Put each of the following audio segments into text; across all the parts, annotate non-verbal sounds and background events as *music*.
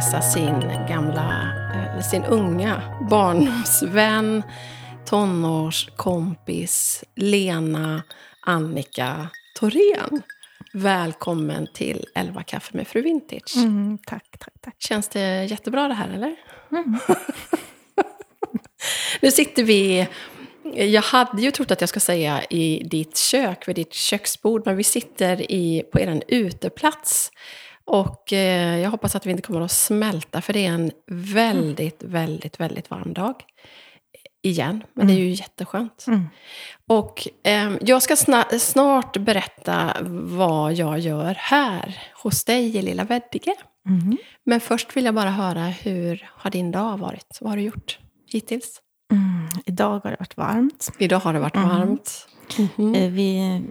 hälsa sin gamla, eh, sin unga barndomsvän, tonårskompis Lena Annika Thorén. Välkommen till 11 kaffe med fru Vintage. Mm, tack, tack, tack. Känns det jättebra det här eller? Mm. *laughs* nu sitter vi, jag hade ju trott att jag ska säga i ditt kök, vid ditt köksbord, men vi sitter i, på er uteplats. Och eh, jag hoppas att vi inte kommer att smälta, för det är en väldigt, väldigt, väldigt varm dag. Igen, men det är ju mm. jätteskönt. Mm. Och eh, jag ska snart berätta vad jag gör här hos dig i lilla Veddige. Mm. Men först vill jag bara höra, hur har din dag varit? Vad har du gjort hittills? Mm, idag har det varit varmt. Idag har det varit mm. varmt. Mm. Vi,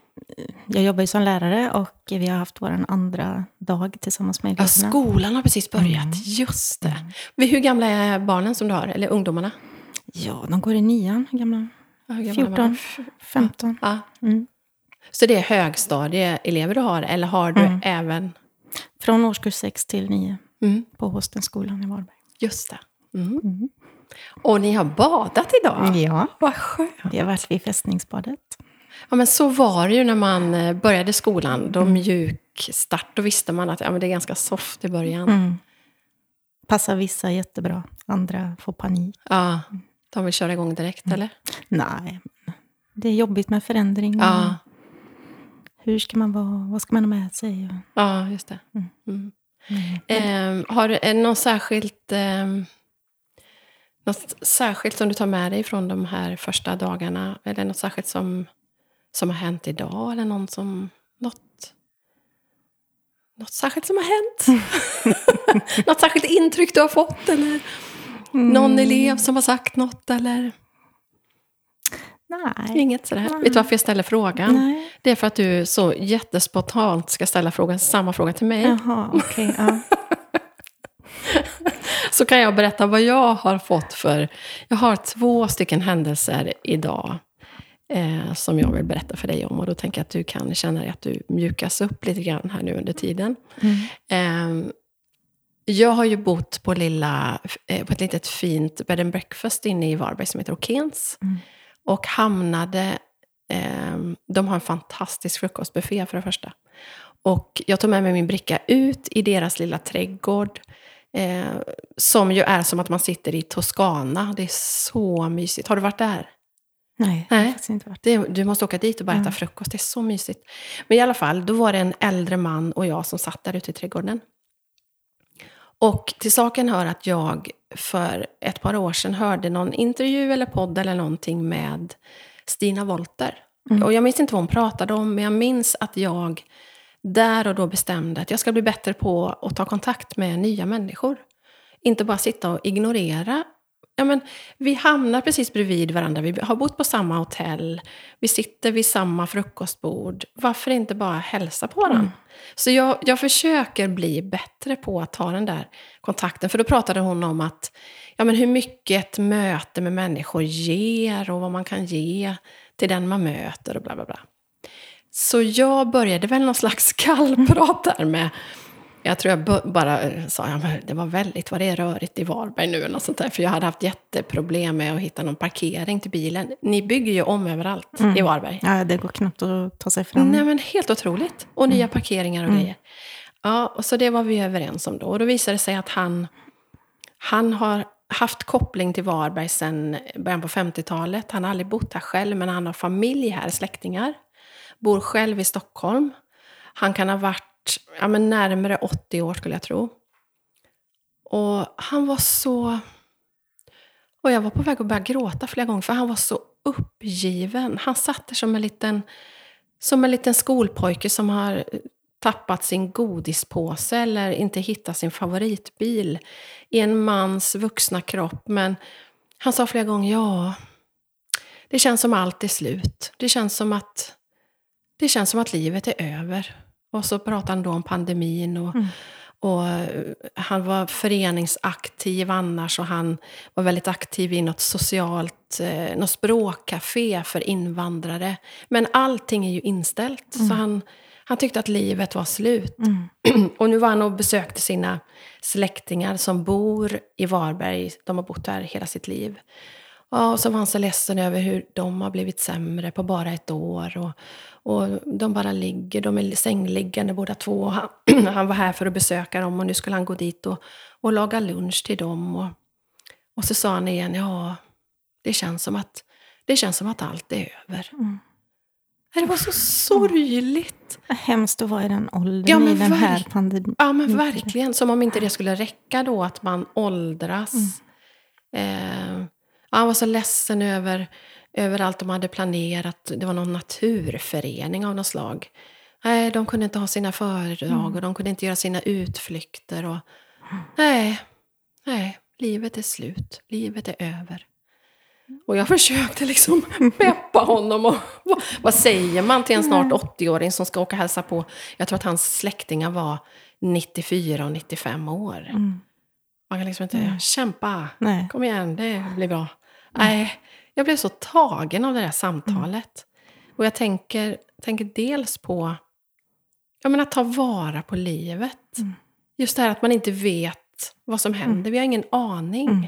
jag jobbar ju som lärare och vi har haft vår andra dag tillsammans med eleverna. Ja, skolan har precis börjat. Mm. Just det. Hur gamla är barnen som du har? Eller ungdomarna? Ja, de går i nian. Gamla? Ja, gamla 14, 15. Ja. Mm. Så det är högstadieelever du har, eller har du mm. även... Från årskurs 6 till 9 mm. på Hostenskolan i Varberg. Just det. Mm. Mm. Och ni har badat idag? Ja. Vad skönt. Vi har varit vid fästningsbadet. Ja, men så var det ju när man eh, började skolan. Då mm. mjuk start, då visste man att ja, men det är ganska soft i början. Mm. Passar vissa jättebra, andra får panik. Ja, de vill köra igång direkt, mm. eller? Nej, det är jobbigt med förändring. Ja. Hur ska man vara? Vad ska man ha med sig? Ja, just det. Mm. Mm. Eh, har du någon särskilt... Eh, något särskilt som du tar med dig från de här första dagarna? Eller något särskilt som, som har hänt idag? Eller någon som, något, något särskilt som har hänt? *laughs* något särskilt intryck du har fått? Eller mm. någon elev som har sagt något? Eller? Nej. Inget sådär. Nej. Vet du varför jag ställer frågan? Nej. Det är för att du så jättespontant ska ställa frågan, samma fråga till mig. Jaha, okay, ja. *laughs* så kan jag berätta vad jag har fått för... Jag har två stycken händelser idag eh, som jag vill berätta för dig om. Och då tänker jag att du kan känna dig att du mjukas upp lite grann här nu under tiden. Mm. Eh, jag har ju bott på, lilla, eh, på ett litet fint bed and breakfast inne i Varberg som heter Okens. Mm. Och hamnade... Eh, de har en fantastisk frukostbuffé för det första. Och jag tog med mig min bricka ut i deras lilla trädgård. Eh, som ju är som att man sitter i Toscana. Det är så mysigt. Har du varit där? Nej, Nej. inte varit. Det, du måste åka dit och bara äta mm. frukost. Det är så mysigt. Men i alla fall, då var det en äldre man och jag som satt där ute i trädgården. Och till saken hör att jag för ett par år sedan hörde någon intervju eller podd eller någonting med Stina Wolter. Mm. Och jag minns inte vad hon pratade om, men jag minns att jag där och då bestämde att jag ska bli bättre på att ta kontakt med nya människor. Inte bara sitta och ignorera. Ja, men, vi hamnar precis bredvid varandra, vi har bott på samma hotell, vi sitter vid samma frukostbord. Varför inte bara hälsa på varandra? Mm. Så jag, jag försöker bli bättre på att ta den där kontakten. För då pratade hon om att ja, men hur mycket ett möte med människor ger och vad man kan ge till den man möter och bla bla bla. Så jag började väl någon slags *laughs* kallprat där med jag tror jag bara sa att ja, det var väldigt vad det är rörigt i Varberg nu. Eller något sånt där, för jag hade haft jätteproblem med att hitta någon parkering till bilen. Ni bygger ju om överallt mm. i Varberg. Ja, det går knappt att ta sig fram. Nej, men helt otroligt. Och mm. nya parkeringar och mm. grejer. Ja, och så det var vi överens om då. Och då visade det sig att han, han har haft koppling till Varberg sedan början på 50-talet. Han har aldrig bott här själv, men han har familj här, släktingar bor själv i Stockholm. Han kan ha varit ja, men närmare 80 år skulle jag tro. Och han var så... Och jag var på väg att börja gråta flera gånger för han var så uppgiven. Han satt där som en liten, som en liten skolpojke som har tappat sin godispåse eller inte hittat sin favoritbil i en mans vuxna kropp. Men han sa flera gånger, ja, det känns som allt är slut. Det känns som att det känns som att livet är över. Och så pratar han då om pandemin och, mm. och eh, han var föreningsaktiv annars och han var väldigt aktiv i något socialt, eh, något språkcafé för invandrare. Men allting är ju inställt. Så han, han tyckte att livet var slut. *clears throat* och nu var han och besökte sina släktingar som bor i Varberg. De har bott där hela sitt liv. Ja, och så var han så ledsen över hur de har blivit sämre på bara ett år. Och, och de bara ligger, de är sängliggande båda två. Han, *clears throat* han var här för att besöka dem och nu skulle han gå dit och, och laga lunch till dem. Och, och så sa han igen, ja, det känns som att, det känns som att allt är över. Mm. Det var så sorgligt. Vad hemskt att vara i den åldern Ja, i den här pandemin. Ja, men verkligen. Som om inte det skulle räcka då, att man åldras. Eh, ja, han var så ledsen över, över allt de hade planerat. Det var någon naturförening av något slag. Nej, de kunde inte ha sina föredrag och de kunde inte göra sina utflykter. Och, nej, nej, livet är slut. Livet är över. Och jag försökte liksom *laughs* peppa honom. Och, vad, vad säger man till en snart 80-åring som ska åka och hälsa på? Jag tror att hans släktingar var 94 och 95 år. Mm. Man kan liksom inte kämpa. Nej. Kom igen, det blir bra. Nej, jag blev så tagen av det där samtalet. Och jag tänker, tänker dels på jag menar, att ta vara på livet. Mm. Just det här att man inte vet vad som händer. Vi har ingen aning. Mm.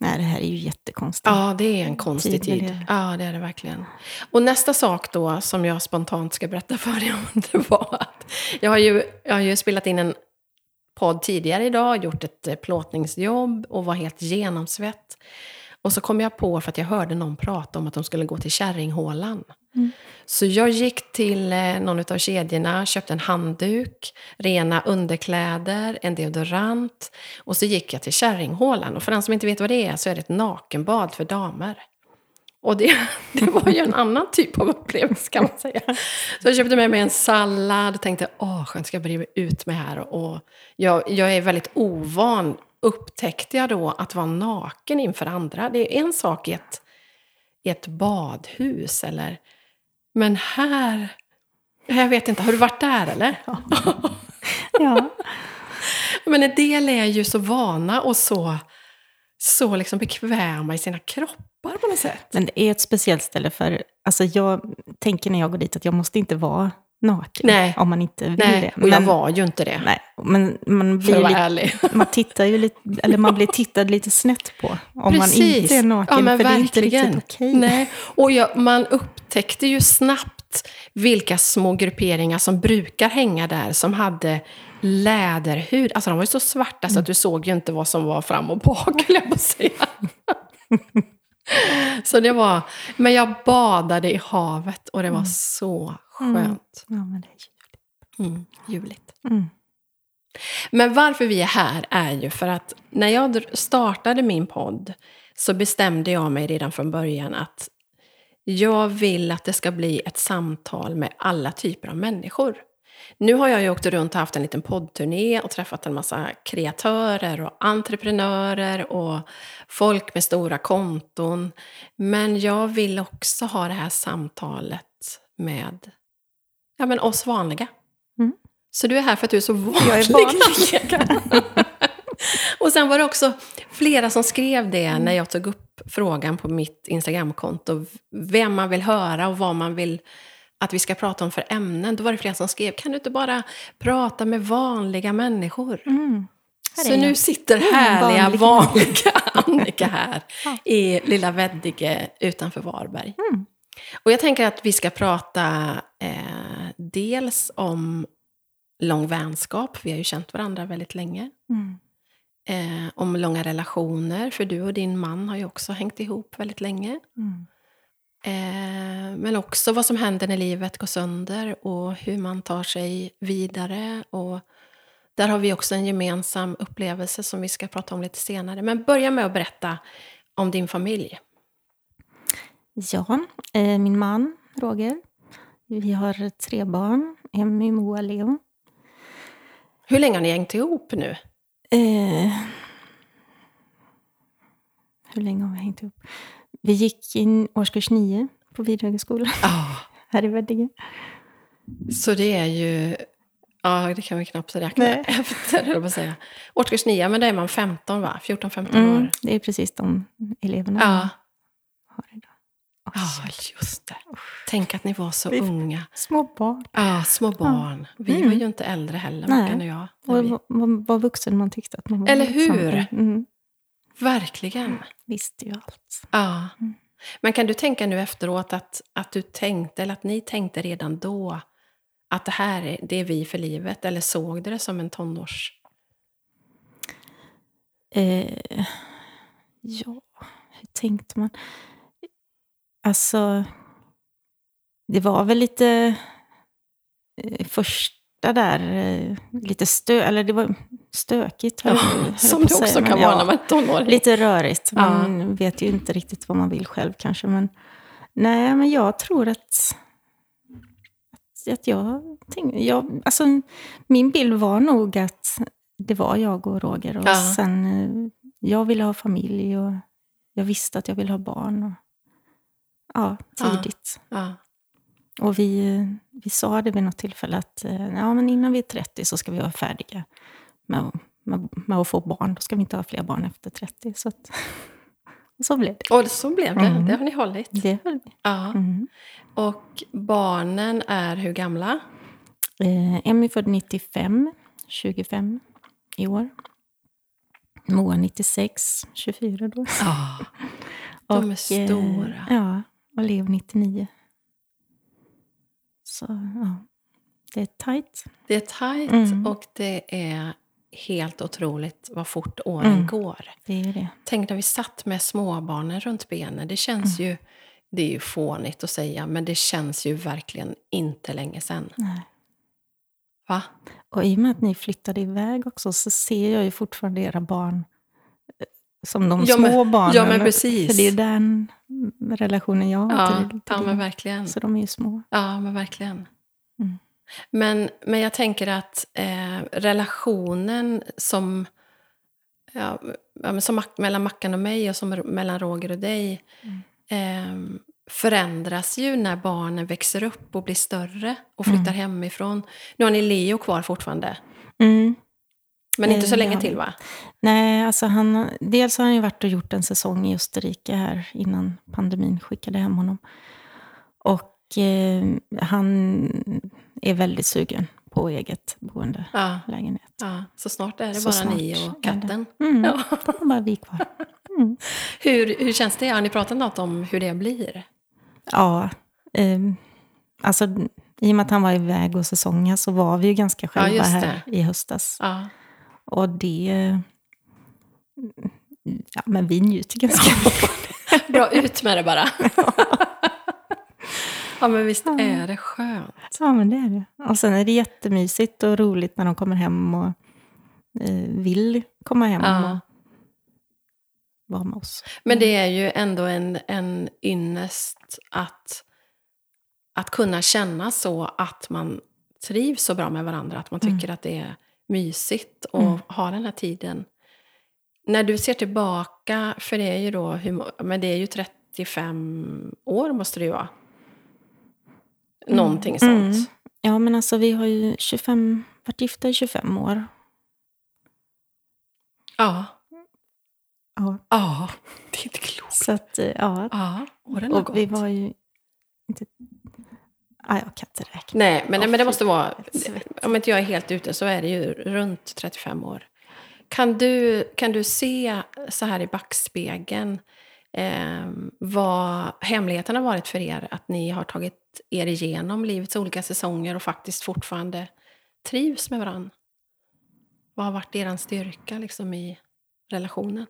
Nej, det här är ju jättekonstigt. Ja, det är en konstig Tid tid. Ja, det är det verkligen. Och nästa sak då, som jag spontant ska berätta för er om, *laughs* det var att jag har ju, jag har ju spelat in en podd tidigare idag, gjort ett eh, plåtningsjobb och var helt genomsvett. Och så kom jag på, för att jag hörde någon prata om att de skulle gå till Kärringhålan. Så jag gick till eh, någon av kedjorna, köpte en handduk, rena underkläder, en deodorant. Och så gick jag till Kärringhålan. Och för den som inte vet vad det är så är det ett nakenbad för damer. Och det, *laughs* det var ju en annan typ av upplevelse kan man säga. Så jag köpte med mig en sallad och tänkte, åh, skönt ska jag börja ut med här. Och jag, jag är väldigt ovan, upptäckte jag då, att vara naken inför andra. Det är en sak i ett, i ett badhus, eller... Men här... Jag vet inte, har du varit där eller? Ja. *laughs* Men en del är ju så vana och så, så liksom bekväma i sina kroppar på något sätt. Men det är ett speciellt ställe för, alltså jag tänker när jag går dit att jag måste inte vara naken. Nej. Om man inte vill Nej, det. och jag Men- var ju inte det. Nej, men man För att blir, vara lite, ärlig. *laughs* man tittar ju lite, eller man blir tittad lite snett på. Om man inte är naken, Ja, men för det är inte verkligen. riktigt okej. Nej. Och jag, man upptäckte ju snabbt vilka små grupperingar som brukar hänga där, som hade läderhud. Alltså de var ju så svarta så att du såg ju inte vad som var fram och bak, *laughs* höll jag på att säga. *laughs* så det var... Men jag badade i havet och det var så skönt. Ja, men det är ju... Mm, ljuvligt. Mm. Men varför vi är här är ju för att när jag startade min podd så bestämde jag mig redan från början att jag vill att det ska bli ett samtal med alla typer av människor. Nu har jag ju åkt runt och haft en liten poddturné och träffat en massa kreatörer och entreprenörer och folk med stora konton. Men jag vill också ha det här samtalet med ja, men oss vanliga. Mm. Så du är här för att du är så vanlig. Jag är vanlig. *laughs* och sen var det också flera som skrev det när jag tog upp frågan på mitt Instagramkonto. Vem man vill höra och vad man vill att vi ska prata om för ämnen. Då var det flera som skrev, kan du inte bara prata med vanliga människor? Mm. Så nu sitter Mm, härliga, vanlig. vanliga *laughs* Annika här *laughs* Ja. i lilla Veddige utanför Varberg. Mm. Och jag tänker att vi ska prata eh, dels om lång vänskap, vi har ju känt varandra väldigt länge. Mm. Eh, om långa relationer, för du och din man har ju också hängt ihop väldigt länge. Mm. Eh, men också vad som händer när livet går sönder och hur man tar sig vidare. Och där har vi också en gemensam upplevelse som vi ska prata om lite senare. Men börja med att berätta om din familj. Ja, eh, min man Roger. Vi har tre barn, Emmy, Moa, Leo. Hur länge har ni hängt ihop nu? Eh, hur länge har vi hängt ihop? Vi gick in årskurs nio på Vidhögskolan Ah, *laughs* här i Veddige. så det är ju Ja, det kan vi knappt räkna Nej. *laughs* efter, säga. Årskurs 9, men då är man 15 va? 14-15 Mm, år. det är precis de eleverna Ja. har idag. Åh, ja, just det. Tänk att ni var så Vi- unga. Små barn. Ja, små barn. Vi Mm. var ju inte äldre heller. Mackan och jag. Och vi- vad vuxen man tyckte att man var. Eller liksom. hur? Mm, Verkligen. visste ju allt. Ja. Mm. Men kan du tänka nu efteråt att, att du tänkte, eller att ni tänkte redan då, att det här är, det är vi för livet? Eller såg du det som en tonårs... Eh, ja, hur tänkte man? Alltså, det var väl lite eh, första där, eh, lite stö, eller det var stökigt. höll jag- som det också säga, kan vara ja, när man är tonåring. Lite rörigt. Man vet ju inte riktigt vad man vill själv kanske. Men, nej, men jag tror att, att, att jag, tänk, jag... Alltså, min bild var nog att det var jag och Roger. Och Ja. sen, eh, jag ville ha familj och jag visste att jag ville ha barn. Och, ja, Ja. tidigt. Ja. Och vi, vi sa det vid något tillfälle att eh, ja, men innan vi är 30 så ska vi vara färdiga med, med, med att få barn. Då ska vi inte ha fler barn efter 30. Så, att, och *laughs* så blev det. Och så blev det. Mm. Det har ni hållit. Det höll vi. Ja. Mm. Och barnen är hur gamla? Eh, Emmy född 95, 25 i år. Moa 96, 24 då. Ja. De är eh, stora. ja, och Leo 99. Så ja, det är tajt. Det är tajt Mm. och det är helt otroligt vad fort åren Mm. går. Det är det. Tänk när vi satt med småbarnen runt benen. Det känns Mm. ju... Det är ju fånigt att säga, men det känns ju verkligen inte länge sedan. Nej. Va? Och i och med att ni flyttade iväg också så ser jag ju fortfarande era barn eh, som de Ja, men- små barnen. ja, men precis. För det är den relationen jag har Ja, till, till ja men verkligen. Så de är ju små. Ja, men verkligen. Mm. Men, men jag tänker att eh, relationen som, ja, som mellan Mackan och mig och som mellan Roger och dig eh, förändras ju när barnen växer upp och blir större och flyttar hemifrån. Nu har ni Leo kvar fortfarande, Mm. Men inte så Eh, länge ja. till va? Nej, alltså han, dels har han ju varit och gjort en säsong i Österrike här innan pandemin skickade hem honom. Och eh, han är väldigt sugen på eget boende, Ja, lägenhet. ja. Så snart är det Så bara ni och katten. Mm. Ja. Bara vi kvar. Mm. *laughs* Hur, hur känns det? Har ni pratat något om hur det blir? Ja, eh, alltså i och med att han var iväg och säsongen så var vi ju ganska själva just här i höstas. Ja. Och det... Ja, men vi njuter ganska mycket. Bra, ut med det bara. *laughs* ja, men visst är det skönt. Ja, men det är det. Och sen är det jättemysigt och roligt när de kommer hem och eh, vill komma hem Ja. och vara med oss. Men det är ju ändå en, en ynnest att, att kunna känna så att man trivs så bra med varandra. Att man tycker att det är mysigt och Mm. ha den här tiden. När du ser tillbaka, för det är ju då, men det är ju 35 år måste det ju vara. Någonting sånt. Mm. Ja, men alltså vi har ju 25, varit gifta i 25 år. Ja. Ja. Ja, det är inte klokt. Så att, eh, ja. Ja, åren har Och vi gått. var ju inte... Ja, jag kan inte räkna. Nej, men, Åh, men det måste vara... Om inte jag är helt ute så är det ju runt 35 år. Kan du, kan du se så här i backspegeln eh, vad hemligheten har varit för er? Att ni har tagit er igenom livets olika säsonger och faktiskt fortfarande trivs med varandra? Vad har varit er styrka liksom, i relationen?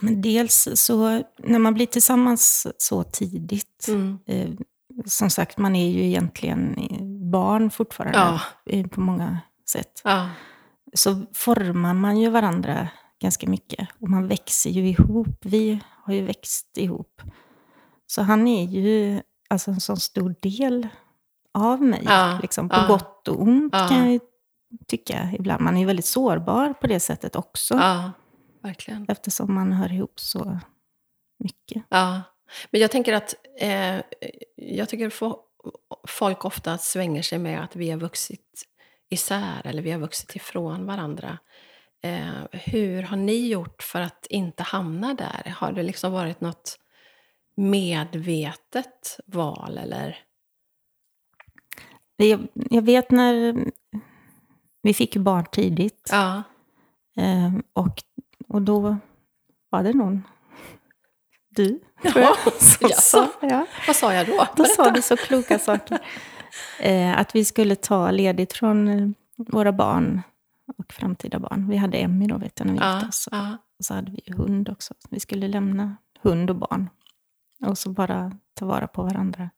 Men dels så, när man blir tillsammans så tidigt, Mm. eh, som sagt, man är ju egentligen barn fortfarande Ja. på många sätt. Ja, Så formar man ju varandra ganska mycket. Och man växer ju ihop. Vi har ju växt ihop. Så han är ju alltså en sån stor del av mig. Ja, Liksom, på gott och ont kan jag ju tycka ibland. Man är ju väldigt sårbar på det sättet också. verkligen. Eftersom man hör ihop så mycket. Ja, men jag tänker att eh, jag tycker folk ofta svänger sig med att vi har vuxit isär eller vi har vuxit ifrån varandra. Eh, hur har ni gjort för att inte hamna där? Har det liksom varit något medvetet val eller? Jag, jag vet när vi fick barn tidigt. Ja. Eh, och, och då var det någon, du, tror jag, *laughs* jaså? sa, ja. Vad sa jag då? Då sa du så kloka saker. *laughs* Eh, att vi skulle ta ledigt från eh, våra barn och framtida barn. Vi hade Emmy då, vet jag, när vi gifte Ja, oss. ja, Och så hade vi hund också. Vi skulle lämna hund och barn. Och så bara ta vara på varandra.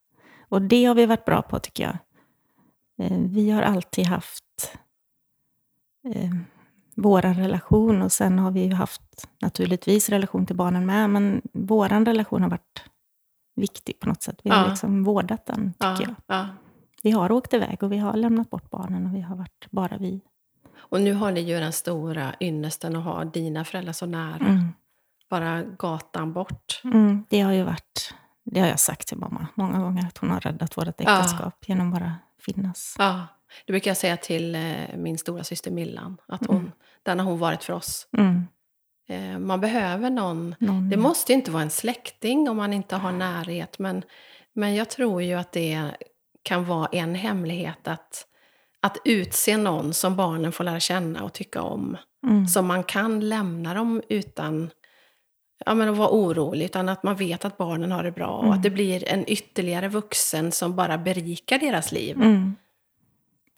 Och det har vi varit bra på, tycker jag. Eh, vi har alltid haft eh, vår relation. Och sen har vi ju haft naturligtvis relation till barnen med. Men vår relation har varit viktig på något sätt. Vi har Ja. liksom vårdat den, tycker ja, jag. ja. Vi har åkt iväg och vi har lämnat bort barnen och vi har varit bara vi. Och nu har ni ju den stora ynnesten att ha dina föräldrar så nära. Mm. Bara gatan bort. Mm, det har ju varit, det har jag sagt till mamma många gånger, att hon har räddat vårt äktenskap genom bara finnas. Ja, det brukar jag säga till eh, min stora syster Millan. Att hon, Den har hon varit för oss. Mm, Eh, man behöver någon. någon, Det måste inte vara en släkting om man inte har närhet. Men, men jag tror ju att det kan vara en hemlighet att, att utse någon som barnen får lära känna och tycka om. mm, Så man kan lämna dem utan ja, men att vara orolig. Utan att man vet att barnen har det bra. Och Mm. att det blir en ytterligare vuxen som bara berikar deras liv. mm.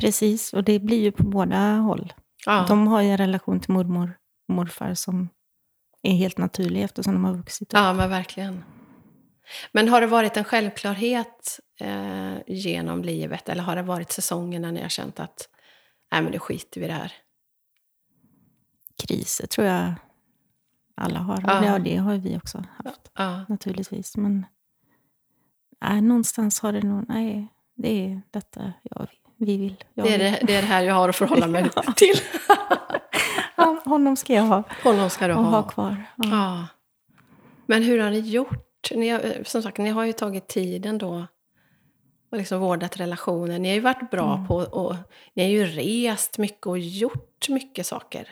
Precis, och det blir ju på båda håll. Ja. De har ju en relation till mormor och morfar som är helt naturlig eftersom de har vuxit upp. Ja, men verkligen. Men har det varit en självklarhet eh, genom livet? Eller har det varit säsonger när ni har känt att nej, men det skiter vi i det här? Kriser tror jag alla har. Ja. Ja, det har vi också haft Ja, naturligtvis. Men nej, någonstans har det nog, nej, det är detta jag, vi vill. Jag det, är det, det är det här jag har att förhålla mig *laughs* till. *laughs* Ja, honom ska jag ha Honom ska du ha. ha kvar. Ja. Ja. Men hur har ni gjort? Ni har, som sagt, ni har ju tagit tiden då och liksom vårdat relationen. Ni har ju varit bra Mm. på och ni har ju rest mycket och gjort mycket saker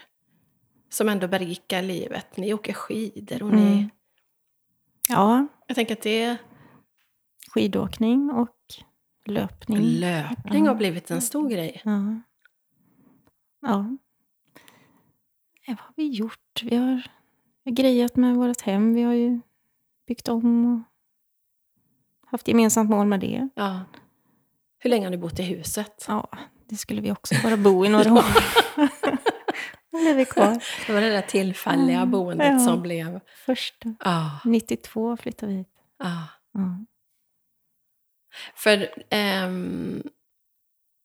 som ändå berikar livet. Ni åker skidor och ni... Mm. ja, Jag tänker att det skidåkning och löpning. löpning har blivit en stor grej. Ja. ja. Nej, Vad har vi gjort? Vi har, grejat med vårt hem. Vi har ju byggt om och haft gemensamt mål med det. Ja. Hur länge har ni bott i huset? Ja, det skulle vi också bara bo i några *laughs* år. Är vi kvar. Det var det där tillfälliga Mm, boendet ja. som blev... Första. Ja. 92 flyttade vi hit. ja. Ja. För ehm,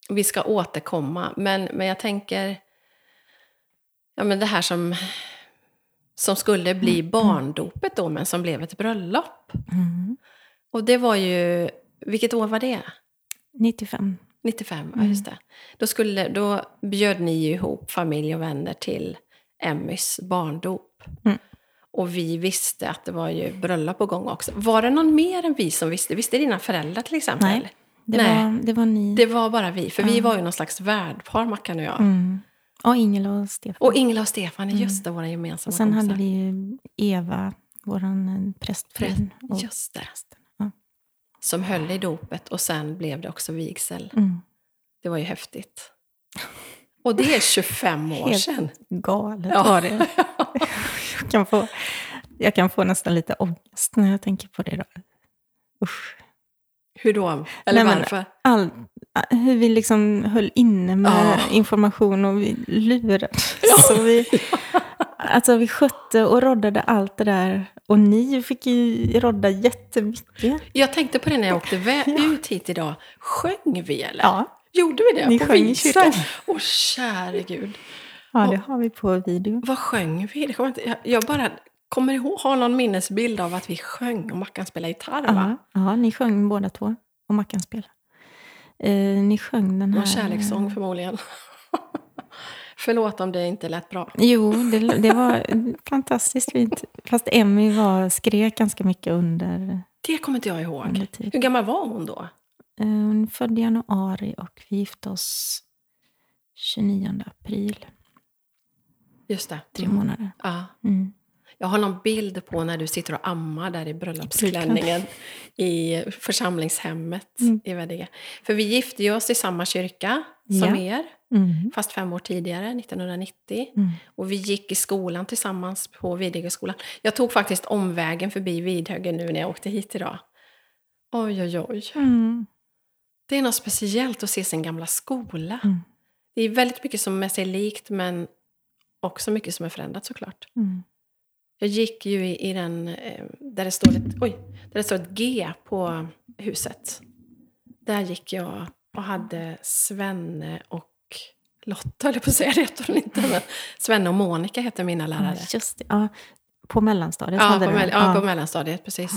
vi ska återkomma, men, men jag tänker... Ja, men det här som, som skulle bli barndopet då, men som blev ett bröllop. Mm. Och det var ju... Vilket år var det? 95. 95, ja Mm. just det. Då, skulle, då bjöd ni ihop familj och vänner till Emmys barndop. Mm. Och vi visste att det var ju bröllop på gång också. Var det någon mer än vi som visste? Visste dina föräldrar till exempel? Nej. Det, Nej. Var, det var ni. Det var bara vi, för vi Ja. var ju någon slags värdpar, Mackan och jag. Mm. Och Ingela och Stefan. Och Ingela och Stefan, just det, våra gemensamma och sen kompisar. hade vi ju Eva, vår prästfru. och- Just det. Ja. Som höll i dopet och sen blev det också vigsel. Mm. Det var ju häftigt. Och det är *laughs* 25 år Helt sedan. Galet Ja. det. *laughs* *laughs* jag, kan få, jag kan få nästan lite ångest när jag tänker på det. Då. Usch. Hur då? Eller Nej, varför? All, hur vi liksom höll inne med Ja. information och vi lurade. Så vi, *laughs* alltså vi skötte och roddade allt det där. Och ni fick ju rodda jättemycket. Jag tänkte på det när jag åkte vä- *laughs* ut hit idag. Sjöng vi eller? Ja, Gjorde vi det? Ni på sjöng i kyrkan. Åh käre gud. Ja det har vi på video. Vad sjöng vi? Det kommer inte, jag, bara kommer ihåg, har någon minnesbild av att vi sjöng och Mackan spelade gitarr va? Ja, ja, ni sjöng båda två. Och Mackan spelade. Eh, ni sjöng den här... Någon kärlekssång förmodligen. *laughs* Förlåt om det inte lät bra. Jo, det, det var fantastiskt fint. Fast Emmy var, skrek ganska mycket under, Det kommer inte jag ihåg. Hur gammal var hon då? Eh, Hon är född i januari och vi gifte oss 29 april. Just det. Tre månader. Ja. Mm. Jag har någon bild på när du sitter och ammar där i bröllopsklänningen i församlingshemmet Mm. i Veddige. För vi gifte oss i samma kyrka som Ja. er, Mm. fast fem år tidigare, 1990. Mm. Och vi gick i skolan tillsammans på Vidhegeskolan. Jag tog faktiskt omvägen förbi Vidhögen nu när jag åkte hit idag. Oj, oj, oj. Mm. Det är något speciellt att se sin gamla skola. Mm. Det är väldigt mycket som är sig likt, men också mycket som är förändrat såklart. Mm. Jag gick ju i, i den, eh, där det, står ett, oj, där det står ett G på huset. Där gick jag och hade Svenne och Lotta, jag på att säga, det heter hon inte. Men Svenne och Monica heter mina lärare. Ja, just det. Ja, på mellanstadiet Ja, hade på, du mell- ja, på mellanstadiet, precis.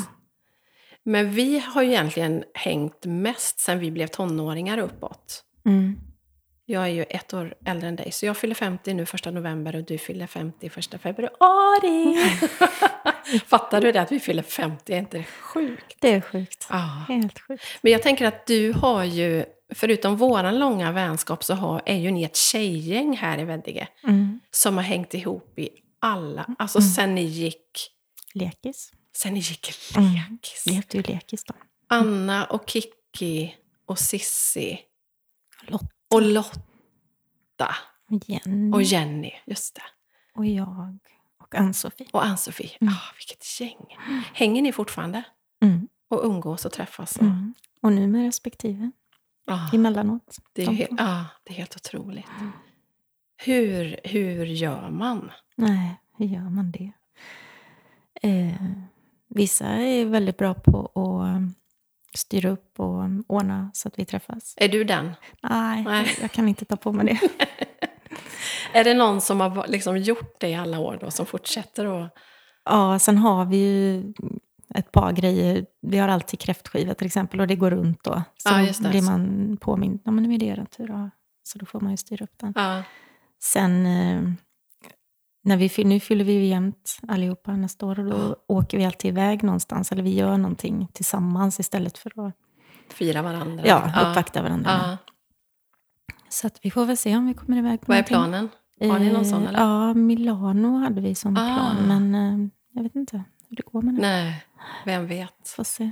Men vi har ju egentligen hängt mest sen vi blev tonåringar uppåt. Mm. Jag är ju ett år äldre än dig, så jag fyller 50 nu första november och du fyller 50 första februari. *laughs* Fattar du det, att vi fyller 50? Är inte det sjukt? Det är sjukt. Ja. Helt sjukt. Men jag tänker att du har ju, förutom våran långa vänskap, så har, är ju ni ett tjejgäng här i Veddige. Mm. Som har hängt ihop i alla, alltså sen ni gick, Lekis. sen ni gick Mm. lekis. Vi hette ju Lekis då. Anna och Kikki och Sissi Lotta och Lotta och Jenny och Jenny, just det. och jag och Ann-Sofie. Och Ann-Sofie. Mm. Ah, vilket gäng. Hänger ni fortfarande? Mm. Och umgås och träffas? Och, Mm. Och nu med respektive ah, emellanåt. det, är de he- två. ah, det är helt otroligt. Hur, hur gör man? Nej, hur gör man det? Eh, vissa är väldigt bra på att styra upp och ordna så att vi träffas. Är du den? Nej, Nej. Jag, kan inte ta på mig det. *laughs* Är det någon som har liksom gjort det i alla år då, som fortsätter? Och, Ja, sen har vi ju ett par grejer. Vi har alltid kräftskiva till exempel och det går runt då. Så Ja, just det. blir man påmind. Ja, men nu är det er tur. Så då får man ju styra upp den. ja, Sen, eh, när vi, nu fyller vi ju jämnt allihopa nästa år och då åker vi alltid iväg någonstans. Eller vi gör någonting tillsammans istället för att fira varandra? ja, uppvakta varandra. Ja. Så att vi får väl se om vi kommer iväg på Vad är någonting. planen? Har ni någon sån, Eh, eller? Ja, Milano hade vi som Ah. plan. Men eh, jag vet inte hur det går med det. Nej, vem vet? Får se.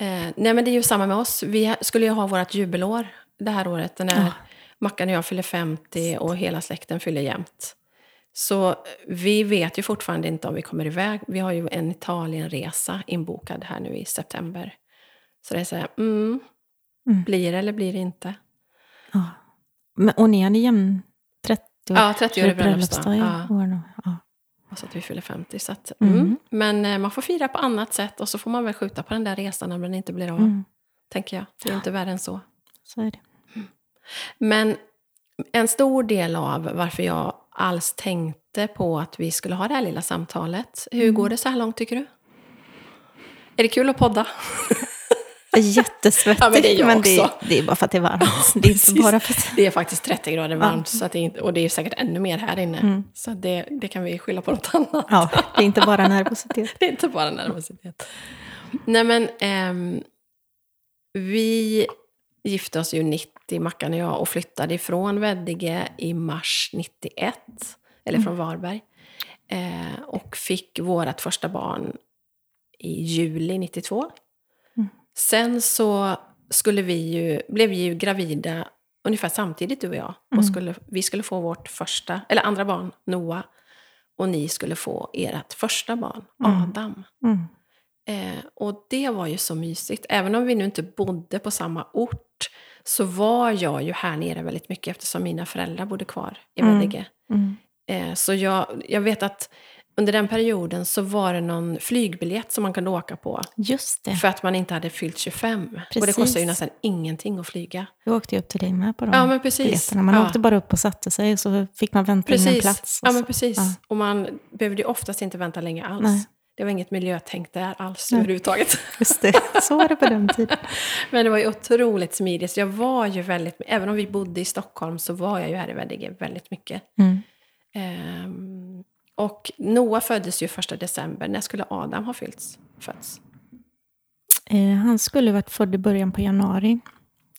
Eh, nej, men det är ju samma med oss. Vi skulle ju ha vårt jubelår det här året. När Ja. Mackan och jag fyller 50 och hela släkten fyller jämnt. Så vi vet ju fortfarande inte om vi kommer iväg. Vi har ju en Italienresa inbokad här nu i september. Så det är så här, mm, Mm. blir det eller blir det inte? Ja. Men, och ni hade jämn 30 år Ja, 30-årig bröllopsdag. i Ja. år nu. Ja. Och så att vi fyller 50. Så att, Mm. mm. Men eh, man får fira på annat sätt och så får man väl skjuta på den där resan om den inte blir av. Mm. Tänker jag. Det är inte värre än så. Så är det. Men en stor del av varför jag alls tänkte på att vi skulle ha det här lilla samtalet. Hur Mm. går det så här långt tycker du? Är det kul att podda? Jag är jättesvettig, *laughs* Ja, men det är jag det, det är bara för att det är varmt. det är inte bara för att... Det är faktiskt 30 grader varmt så att det inte, och det är säkert ännu mer här inne. Mm. Så det, det kan vi skylla på något *laughs* annat. Ja, det är inte bara nervositet. *laughs* Det är inte bara nervositet. Nej men, ehm, vi gifte oss ju 90, Mackan och jag, och flyttade ifrån Veddige i mars 91, eller från Varberg. Eh, och fick vårt första barn i juli 92. Mm. Sen så skulle vi ju, blev vi ju gravida ungefär samtidigt, du och jag. Mm. Och skulle, vi skulle få vårt första, eller andra barn, Noah. Och ni skulle få ert första barn, Mm. Adam. Mm. Eh, och det var ju så mysigt. Även om vi nu inte bodde på samma ort så var jag ju här nere väldigt mycket eftersom mina föräldrar bodde kvar i Mm. Veddige. Mm. Eh, så jag, jag vet att under den perioden så var det någon flygbiljett som man kunde åka på. Just det. För att man inte hade fyllt 25. Och det Precis. kostar ju nästan ingenting att flyga. Jag åkte ju upp till dig med på de Ja, men precis. biljetterna. Man Ja. åkte bara upp och satte sig och så fick man vänta in en Precis. plats. Ja, men precis. Ja. Och man behövde ju oftast inte vänta länge alls. Nej. Det var inget miljötänk där alls Nej. överhuvudtaget. Just det, så var det på den tiden. *laughs* Men det var ju otroligt smidigt. Så jag var ju väldigt, även om vi bodde i Stockholm så var jag ju här i Veddige väldigt mycket. Mm. Ehm, och Noah föddes ju första december. När skulle Adam ha fyllts? Fötts? Eh, han skulle varit född i början på januari.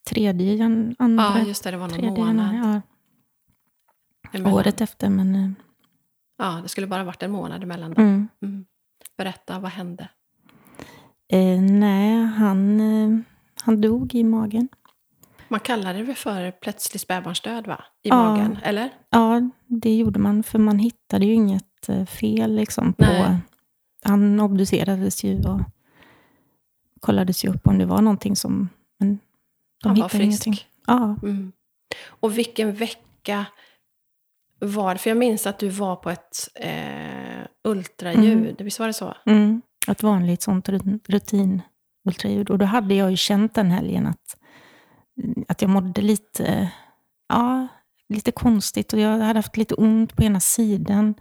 Tredje jan, andra, Ja, just det. Det var någon tredje månad. januari. Ja, året efter, men... eh, Ja, det skulle bara varit en månad emellan. Då. Mm. Mm. Berätta, vad hände? Eh, nej, han, eh, han dog i magen. Man kallade det för plötslig spädbarnsdöd, va? I Ja. magen, eller? Ja, det gjorde man, för man hittade ju inget eh, fel liksom, på... Nej. Han obducerades ju och kollades ju upp om det var någonting som... Men de Han var frisk. ingenting. Ja, Mm. Och vilken vecka var det? För jag minns att du var på ett eh, ultraljud. Visst var det så? mm, ett vanligt sånt ru- rutin ultraljud. Och då hade jag ju känt den helgen att, att jag mådde lite, ja, lite konstigt. Och jag hade haft lite ont på ena sidan.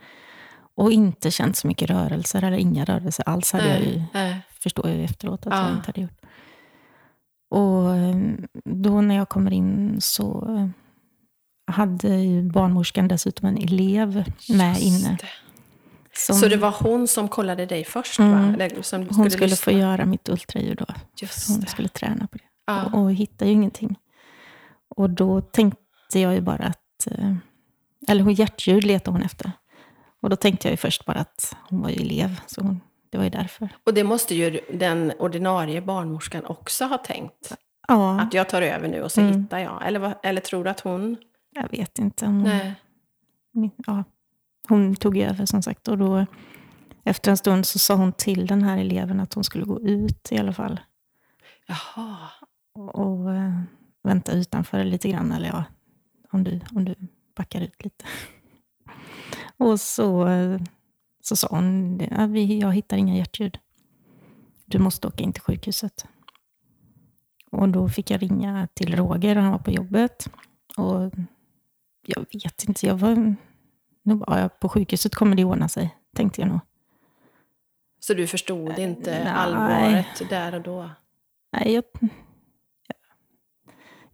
Och inte känt så mycket rörelser, eller inga rörelser alls hade jag ju Nej. förstår jag ju efteråt att Ja. jag inte hade gjort. Och eh, då när jag kommer in så eh, hade ju barnmorskan dessutom en elev med Just inne. det. Som Så det var hon som kollade dig först, va? Mm. Eller som hon skulle lyssna? få göra mitt ultraljud då. Just Hon det. skulle träna på det. Ja. Och, och hittade ju ingenting. Och då tänkte jag ju bara att... eh, Eller hon hjärtljud letade hon efter. Och då tänkte jag ju först bara att hon var ju elev. Så hon, det var ju därför. Och det måste ju den ordinarie barnmorskan också ha tänkt. Ja, Att jag tar över nu och så Mm. hittar jag. Eller, eller tror du att hon... jag vet inte om hon... Nej. ja, hon tog över som sagt. Och då, efter en stund så sa hon till den här eleven att hon skulle gå ut i alla fall. Jaha. Och, och eh, vänta utanför lite grann. Eller ja, om du, om du backar ut lite. *laughs* Och så, eh, så sa hon, det, ja, vi, jag hittar inga hjärtljud. Du måste åka in till sjukhuset. Och då fick jag ringa till Roger, han var på jobbet. Och jag vet inte, jag var... Nu bara, ja, på sjukhuset kommer det ordna sig, tänkte jag nog. Så du förstod inte nej. allvaret där och då? Nej, jag,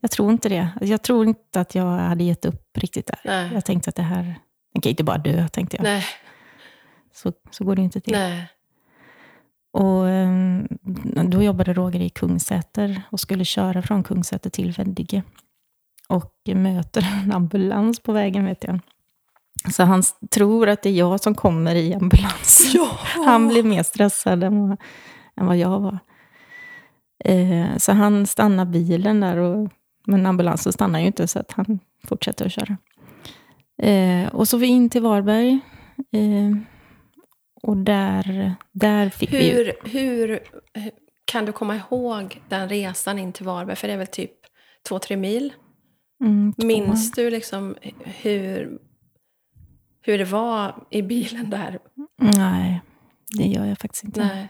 jag tror inte det. Jag tror inte att jag hade gett upp riktigt där. Nej. Jag tänkte att det här, den kan inte bara dö, tänkte jag. Nej. Så, så går det inte till. Nej. Och eh, då jobbade Roger i Kungsäter och skulle köra från Kungsäter till Veddige. Och möter en ambulans på vägen, vet jag. Så han tror att det är jag som kommer i ambulans. Ja. *laughs* Han blir mer stressad än vad, än vad jag var. Eh, så han stannar bilen där, och, men ambulansen stannar ju inte så att han fortsätter att köra. Eh, och så vi in till Varberg. Eh, och där, där fick vi ju... Hur, hur hur- kan du komma ihåg den resan in till Varberg? För det är väl typ två, tre mil? Mm, två- Minns du liksom hur, hur det var i bilen där? Nej, det gör jag faktiskt inte. Nej.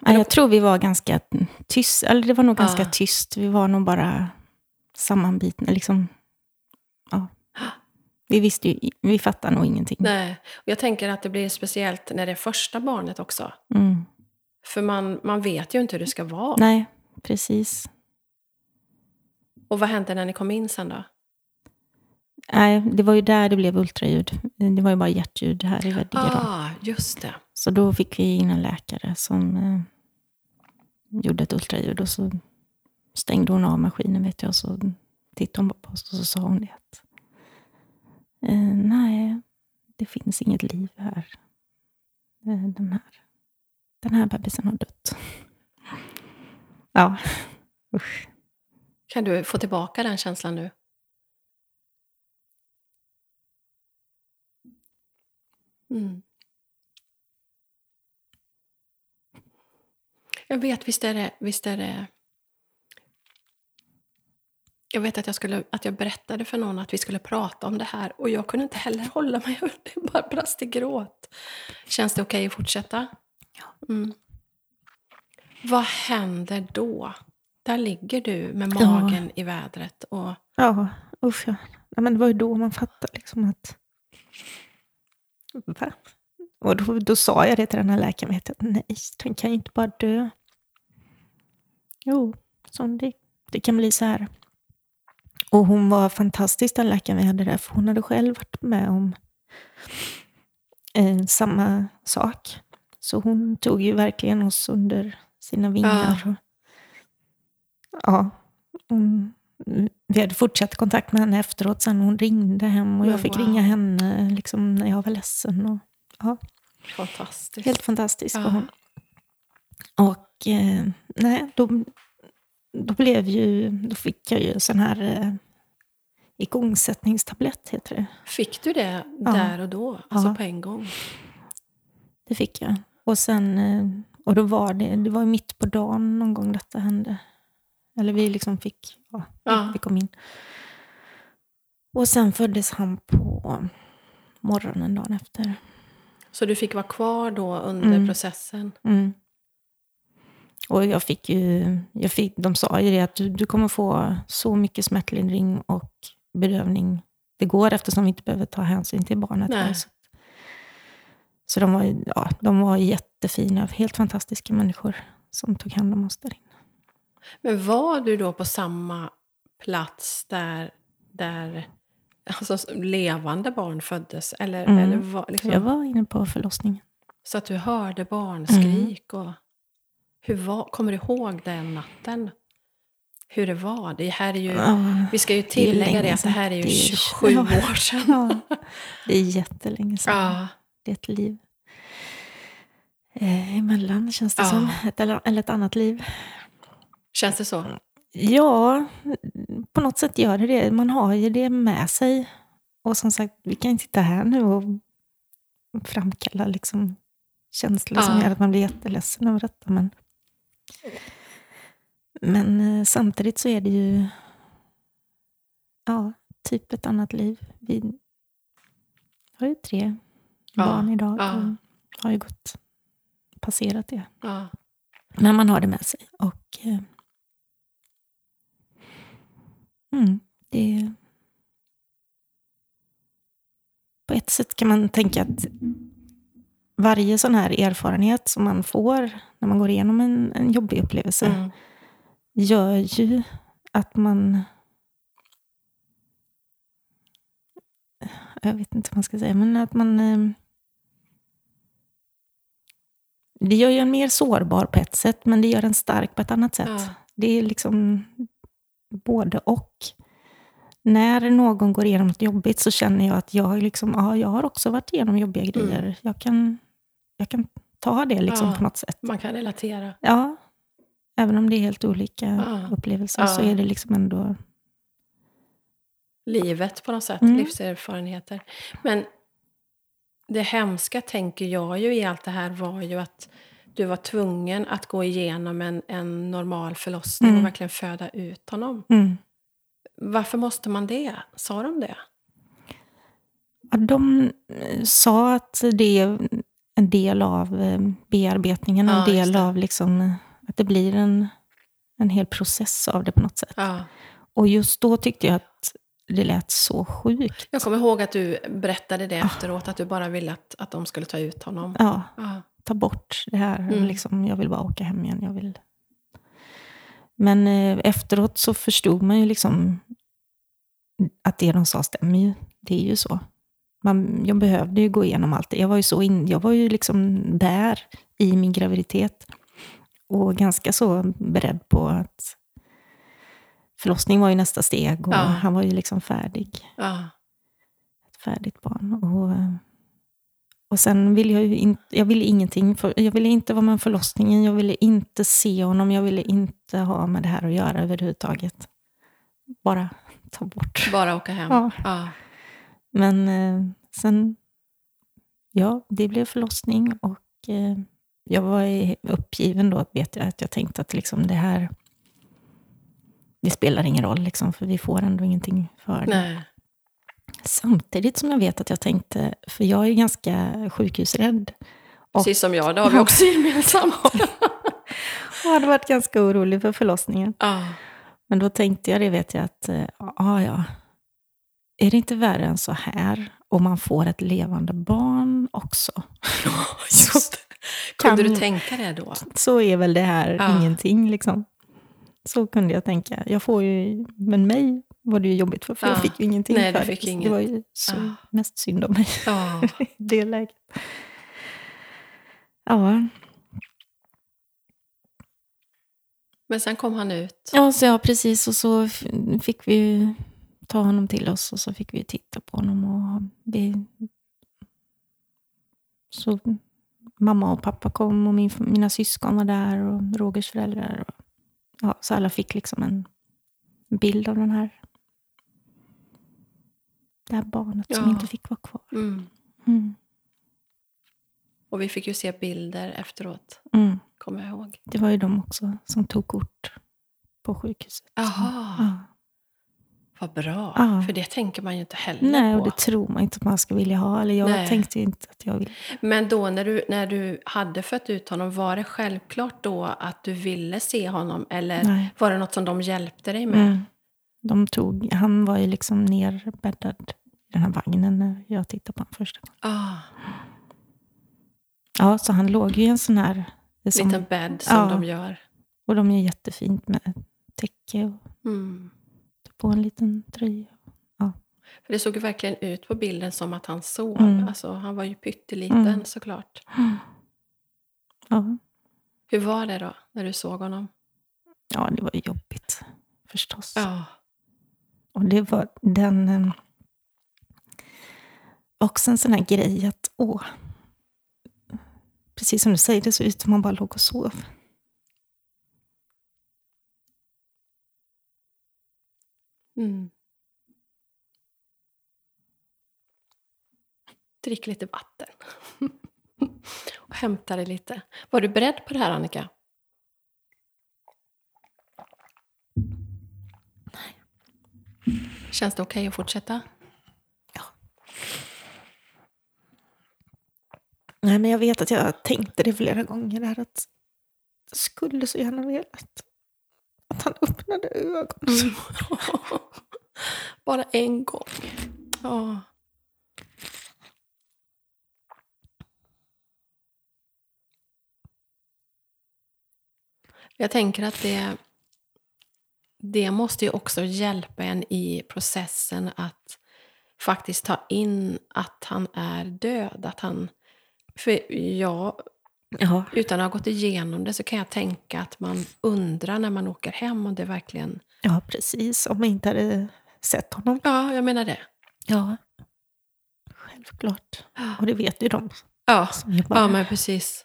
Nej, jag tror vi var ganska tyst. Eller det var nog ganska Ja. tyst. Vi var nog bara sammanbitna. Liksom. Ja. Vi visste ju, vi fattade nog ingenting. Nej. Och jag tänker att det blir speciellt när det är första barnet också. Mm. För man, man vet ju inte hur det ska vara. Nej, precis. Och vad hände när ni kom in sen då? Nej, det var ju där det blev ultraljud. Det var ju bara hjärtljud här i Veddige. Ah, just det. Så då fick vi in en läkare som eh, gjorde ett ultraljud. Och så stängde hon av maskinen vet jag. Och så tittade hon på oss och så sa hon det att eh, nej, det finns inget liv här. Eh, den, här den här bebisen har dött. *laughs* Ja, usch. Kan du få tillbaka den känslan nu? Mm. Jag vet, visst är det... Visst är det jag vet att jag, skulle, att jag berättade för någon att vi skulle prata om det här och jag kunde inte heller hålla mig. Det bara brast i gråt. Känns det okej att fortsätta? Ja. Mm. Vad händer då? Där ligger du med Ja. magen i vädret. Och, Ja, usch ja. ja. Men det var ju då man fattade liksom att... Va? Och då, då sa jag det till den här läkaren, jag, nej, den kan ju inte bara dö. Jo, så det, det kan bli så här. Och hon var fantastisk den läkaren vi hade där, för hon hade själv varit med om eh, samma sak. Så hon tog ju verkligen oss under sina vingar. Ja. Och, ja, hon, vi hade fortsatt kontakt med henne efteråt sen. Hon ringde hem och jag fick wow. ringa henne liksom, när jag var ledsen. Och, ja, Fantastiskt. helt fantastisk Ja. var hon. Och eh, nej, då, då blev ju, då fick jag ju sån här eh, igångsättningstablett, heter det. Fick du det Ja. där och då? Alltså Ja. på en gång? Det fick jag. Och sen, eh, och då var det, det var mitt på dagen någon gång detta hände. Eller vi liksom fick, ja, Ja. vi kom in. Och sen föddes han på morgonen dagen efter. Så du fick vara kvar då under Mm. processen? Mm. Och jag fick ju, jag fick, de sa ju det att du, du kommer få så mycket smärtlindring och bedövning det går eftersom vi inte behöver ta hänsyn till barnet. Här. Så, de, var, ja, de var jättefina, helt fantastiska människor som tog hand om oss där inne. Men var du då på samma plats där, där alltså, levande barn föddes? Eller, Mm. eller var, liksom, Jag var inne på förlossningen. Så att du hörde barnskrik? Mm. Och, hur var, kommer du ihåg den natten? Hur det var? Det här är ju, Ja, vi ska ju tillägga det, länge att det här är ju sedan. Det är- 27 ja. år sedan. ja, det är jättelänge sedan. Ja, Det är ett liv eh, emellan, känns det Ja. som. Ett, eller, eller ett annat liv. Känns det så? Ja, på något sätt gör det det. Man har ju det med sig. Och som sagt, vi kan inte sitta här nu och framkalla liksom känslor som Ja. gör att man blir jätteledsen över detta. Men, men eh, samtidigt så är det ju ja, typ ett annat liv. Vi har ju tre Ja, barn idag ja. och har ju gått passerat det. Ja. Men man har det med sig. Och eh, mm, det På ett sätt kan man tänka att varje sån här erfarenhet som man får när man går igenom en, en jobbig upplevelse Mm. gör ju att man... Jag vet inte vad man ska säga, men att man... eh, Det gör ju en mer sårbar på ett sätt, men det gör en stark på ett annat sätt. Ja. Det är liksom både och. När någon går igenom något jobbigt så känner jag att jag, liksom, ja, jag har också varit igenom jobbiga grejer. Jag, kan, jag kan ta det liksom Ja. på något sätt. Man kan relatera. Ja, även om det är helt olika Ja. upplevelser så är det liksom ändå... livet på något sätt, Mm. livserfarenheter. Men det hemska tänker jag ju i allt det här var ju att du var tvungen att gå igenom en, en normal förlossning Mm. och verkligen föda ut honom. Mm. Varför måste man det? Sa de det? Ja, de eh, sa att det är en del av eh, bearbetningen, Ja, en del av liksom, eh, att det blir en, en hel process av det på något sätt. Ja. Och just då tyckte jag att det lät så sjukt. Jag kommer ihåg att du berättade Ah. det efteråt, att du bara ville att, att de skulle ta ut honom. Ja, Ja. Ta bort det här. Mm. Liksom, jag vill bara åka hem igen. Jag vill... Men eh, efteråt så förstod man ju liksom att det de sa stämmer ju. Det är ju så. Man, jag behövde ju gå igenom allt det. Jag var ju, så in, jag var ju liksom där i min graviditet. Och ganska så beredd på att förlossning var ju nästa steg. Och Ja. han var ju liksom färdig. Ja. Ett färdigt barn. Och, och sen ville jag ju in, jag ville ingenting. För, jag ville inte vara med om förlossningen. Jag ville inte se honom. Jag ville inte ha med det här att göra överhuvudtaget. Bara ta bort. Bara åka hem. Ja. Ja. Men eh, sen, ja, det blev förlossning och eh, jag var uppgiven då, vet jag, att jag tänkte att liksom det här, det spelar ingen roll, liksom, för vi får ändå ingenting för det. Nej. Samtidigt som jag vet att jag tänkte, för jag är ganska sjukhusrädd. Och, Precis som jag, det har vi också gemensamt. *laughs* och hade varit ganska orolig för förlossningen. ja. Men då tänkte jag det, vet jag, att eh, ja, är det inte värre än så här om man får ett levande barn också? *laughs* Just. Kunde du tänka det då? så är väl det här Ja. ingenting. Liksom. Så kunde jag tänka. Jag får ju, men mig var det ju jobbigt för, för Ja. jag fick ju ingenting Nej, för fick det. inget. Det var ju så Ja. mest synd om mig Ja. *laughs* det läget. Ja. Men sen kom han ut. Ja, så ja, precis. Och så fick vi ta honom till oss och så fick vi titta på honom. Och vi... Så mamma och pappa kom och min, mina syskon var där och Rogers föräldrar. Och, ja, så alla fick liksom en bild av den här, det här barnet som Ja. inte fick vara kvar. Mm. Mm. Och vi fick ju se bilder efteråt, Mm. kommer jag ihåg. Det var ju de också som tog kort på sjukhuset. Jaha, Ja. vad bra. Ja. För det tänker man ju inte heller Nej, på. och det tror man inte att man ska vilja ha. Eller jag Nej. tänkte inte att jag ville. Men då när du, när du hade fött ut honom, var det självklart då att du ville se honom? Eller Nej. var det något som de hjälpte dig med? Mm. De tog, han var ju liksom nerbäddad i den här vagnen när jag tittade på honom första gången. Ah, Ja, så han låg ju i en sån här... som- liten bädd som Ja. de gör. Och de är jättefint med täcke och Mm. på en liten tröja. För det såg ju verkligen ut på bilden som att han sov. Mm. Alltså, han var ju pytteliten Mm. såklart. Ja, Hur var det då, när du såg honom? ja det var jobbigt förstås. Ja. Och det var den... Ehm, också en sån här grej att, åh. Precis som du säger, det såg ut som man bara låg och sov. Mm. Drick lite vatten. *laughs* och hämta dig lite. Var du beredd på det här, Annika? Känns det okej att fortsätta? Nej, men jag vet att jag tänkte det flera gånger där att jag skulle så gärna velat att han öppnade ögonen. *laughs* Bara en gång. Ja. Jag tänker att det, det måste ju också hjälpa en i processen att faktiskt ta in att han är död. Att han, för jag, Ja, utan att ha gått igenom det så kan jag tänka att man undrar när man åker hem om det verkligen... ja, precis. Om jag inte hade sett honom. Ja, jag menar det. Ja, självklart. Och det vet ju de Ja, ja men precis.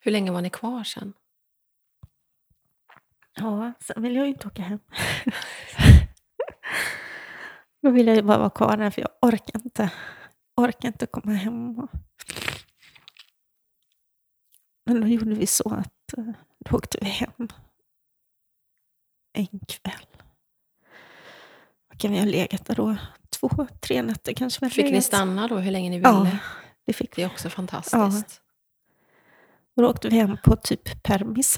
Hur länge var ni kvar sen? Ja, sen vill jag ju inte åka hem. *laughs* Då vill jag ju bara vara kvar där för jag orkar inte. Orkar inte komma hem. Och... Men då gjorde vi så att eh, då åkte vi hem en kväll. Och kan vi ha legat där då två, tre nätter kanske. Fick ni stanna då hur länge ni Ja, ville? det fick Det vi. är också fantastiskt. Och då åkte vi hem på typ permis.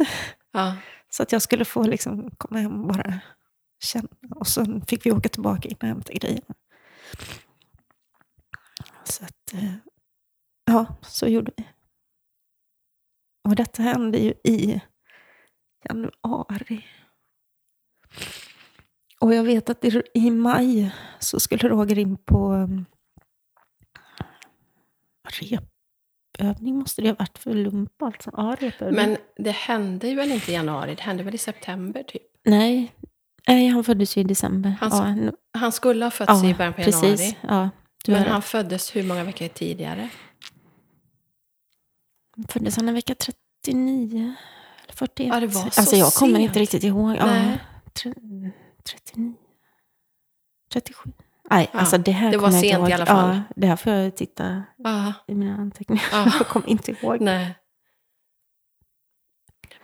Ja. Så att jag skulle få liksom komma hem och bara känna. Och sen fick vi åka tillbaka in och hämta grejerna. Så att, eh, ja, så gjorde vi. Och detta hände ju i januari. Och jag vet att i, maj så skulle Roger in på um, repövning måste det ha varit för lump alltså. Ja, repövning. Men det hände ju väl inte i januari? Det hände väl i september typ? Nej, nej han föddes ju i december. Han- ja, Han skulle ha fötts i början på januari. precis. Ja, du har Men han föddes hur många veckor tidigare? Föddes han en vecka 39? Eller 41? Ja, det var så alltså jag kommer sent. inte riktigt ihåg. Ja, Nej. tre- 39? 37? Nej, Ja, alltså det här det var kommer jag sent i alla fall. Ja, det här får jag titta Ja. i mina anteckningar. Ja. *laughs* jag kommer inte ihåg. Nej.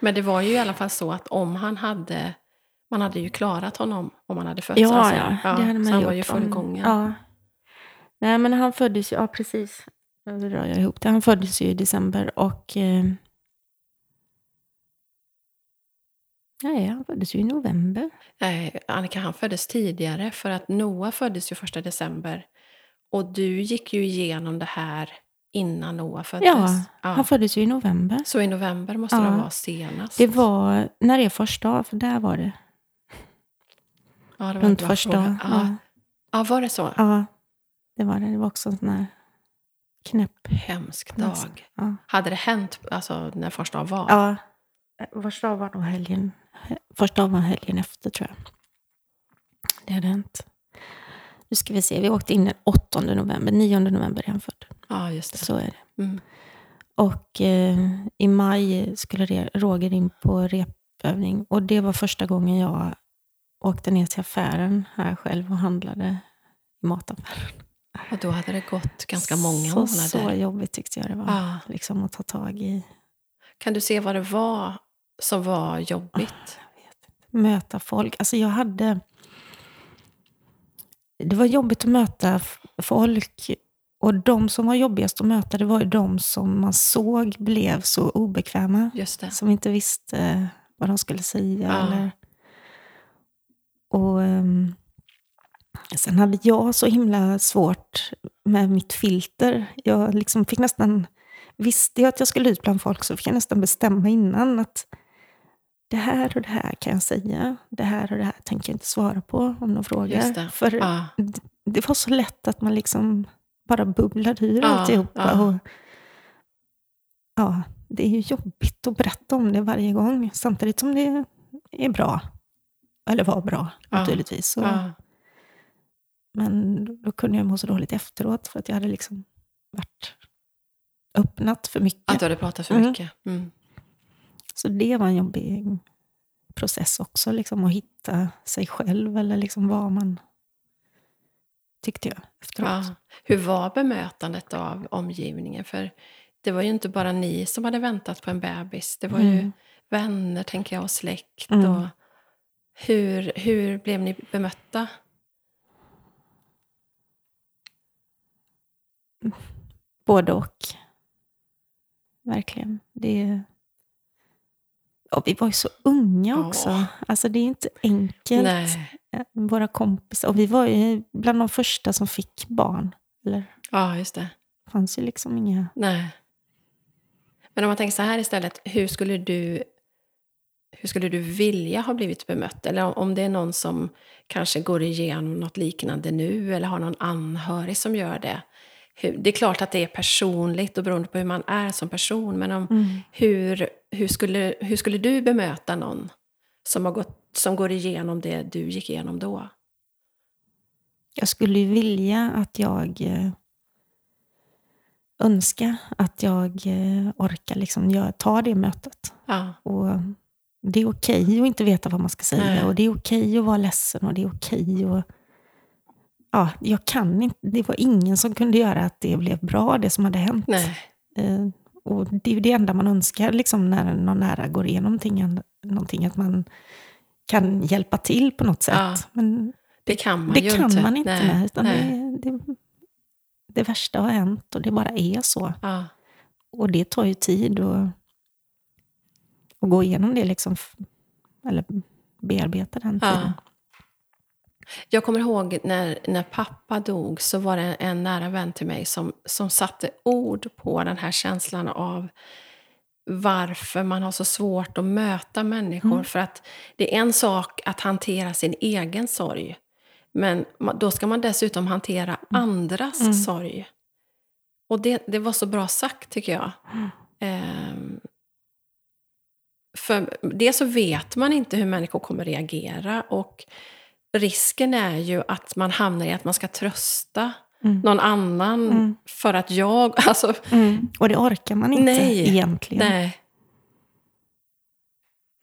Men det var ju i alla fall så att om han hade... Man hade ju klarat honom om han hade fötts. Ja, alltså. ja, det hade man så han gjort. var ju fullgången. Ja. Nej, men han föddes ju, ja precis. Nu drar jag ihop det. Han föddes ju i december och... Eh, nej, han föddes ju i november. Nej, Annika, han föddes tidigare för att Noah föddes ju första december. Och du gick ju igenom det här innan Noah föddes. Ja, Ja. han föddes ju i november. Så i november måste Ja. det vara senast. Det var när det är första dag, för där var det. ja, det var Runt första dag. Ja. Ja. Ja, var det så? Ja, det var det. Det var också en sån här knäpp. Hemsk dag. Ja. Hade det hänt alltså, när första dag var? ja. Första dagen var nog helgen. Första var helgen efter tror jag. Det hade hänt. Nu ska vi se, vi åkte in den 8 november. 9 november är han född. Ja, just det. Så är det. Mm. Och eh, i maj skulle Roger in på repövning. Och det var första gången jag åkte ner till affären här själv och handlade i mataffären. Och då hade det gått ganska många så, månader. Så jobbigt tyckte jag det var. Ja. Liksom att ta tag i. Kan du se vad det var som var jobbigt? Inte. Möta folk. Alltså jag hade... Det var jobbigt att möta folk. Och de som var jobbigast att möta, det var ju de som man såg blev så obekväma. Just det. Som inte visste vad de skulle säga. Ja. Eller... Och ehm, Sen hade jag så himla svårt med mitt filter. Jag liksom fick nästan... Visste jag att jag skulle ut bland folk så fick jag nästan bestämma innan att det här och det här kan jag säga. Det här och det här tänker jag inte svara på om de frågar. Det. För Ja. det var så lätt att man liksom bara bubblade ur Ja, alltihopa. ja. Och, ja, det är ju jobbigt att berätta om det varje gång. Samtidigt som det är bra. Eller var bra, Ja, naturligtvis. Så, Ja. Men då, då kunde jag må så dåligt efteråt för att jag hade liksom varit öppnat för mycket. Att du hade pratat för Mm. mycket. Mm. Så det var en jobbig process också, liksom, att hitta sig själv eller liksom vad man tyckte jag efteråt. Ja. Hur var bemötandet av omgivningen? För det var ju inte bara ni som hade väntat på en bebis. Det var ju Mm. vänner, tänker jag, och släkt. Mm. Och hur, hur blev ni bemötta? Både och. Verkligen. Det... Och vi var ju så unga också. Alltså det är inte enkelt. Nej. Våra kompisar. Och vi var ju bland de första som fick barn. Eller Ja, just det. det fanns ju liksom inga... Nej. Men om man tänker så här istället, hur skulle du, hur skulle du vilja ha blivit bemött? Eller om det är någon som kanske går igenom något liknande nu eller har någon anhörig som gör det. Det är klart att det är personligt och beroende på hur man är som person, men om, Mm. hur, hur, skulle, hur skulle du bemöta någon som, har gått, som går igenom det du gick igenom då? Jag skulle vilja att jag eh, önska att jag eh, orkar liksom ta det mötet. Ja, Och det är okej att inte veta vad man ska säga. Nej. Och det är okej att vara ledsen. Och det är okej att... Ja, jag kan inte. Det var ingen som kunde göra att det blev bra, det som hade hänt. Eh, och det är ju det enda man önskar liksom, när någon nära går igenom någonting, någonting. Att man kan hjälpa till på något sätt. Ja. Men det kan man det ju kan inte. man inte. Nej, Nej, utan nej. Det, det, det värsta har hänt och det bara är så. Ja, Och det tar ju tid att, att gå igenom det, liksom, eller bearbeta den Ja. Jag kommer ihåg när, när pappa dog så var det en nära vän till mig som, som satte ord på den här känslan av varför man har så svårt att möta människor. Mm. För att det är en sak att hantera sin egen sorg. Men då ska man dessutom hantera andras Mm. sorg. Och det, det var så bra sagt tycker jag. Mm. Ehm, för det så vet man inte hur människor kommer reagera. Och risken är ju att man hamnar i att man ska trösta Mm. någon annan Mm. för att jag... *laughs* Alltså, Mm. Och det orkar man inte Nej. egentligen. nej.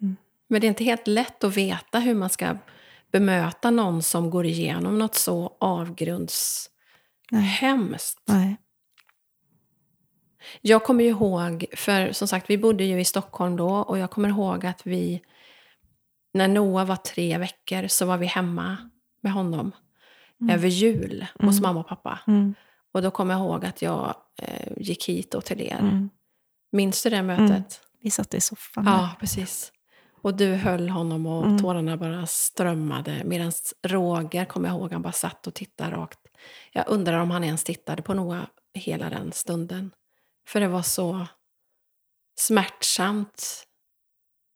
Mm. Men det är inte helt lätt att veta hur man ska bemöta någon som går igenom något så avgrundshemskt. Jag kommer ihåg, för som sagt vi bodde ju i Stockholm då och jag kommer ihåg att vi, när Noah var tre veckor så var vi hemma med honom Mm. över jul hos Mm. mamma och pappa. Mm. Och då kommer jag ihåg att jag eh, gick hit då till er. Mm. Minns du det mötet? Vi satt i soffan. Ja, precis. Och du höll honom och Mm. tårarna bara strömmade. Medan Roger, kommer jag ihåg, han bara satt och tittade rakt. Jag undrar om han ens tittade på Noah hela den stunden. För det var så smärtsamt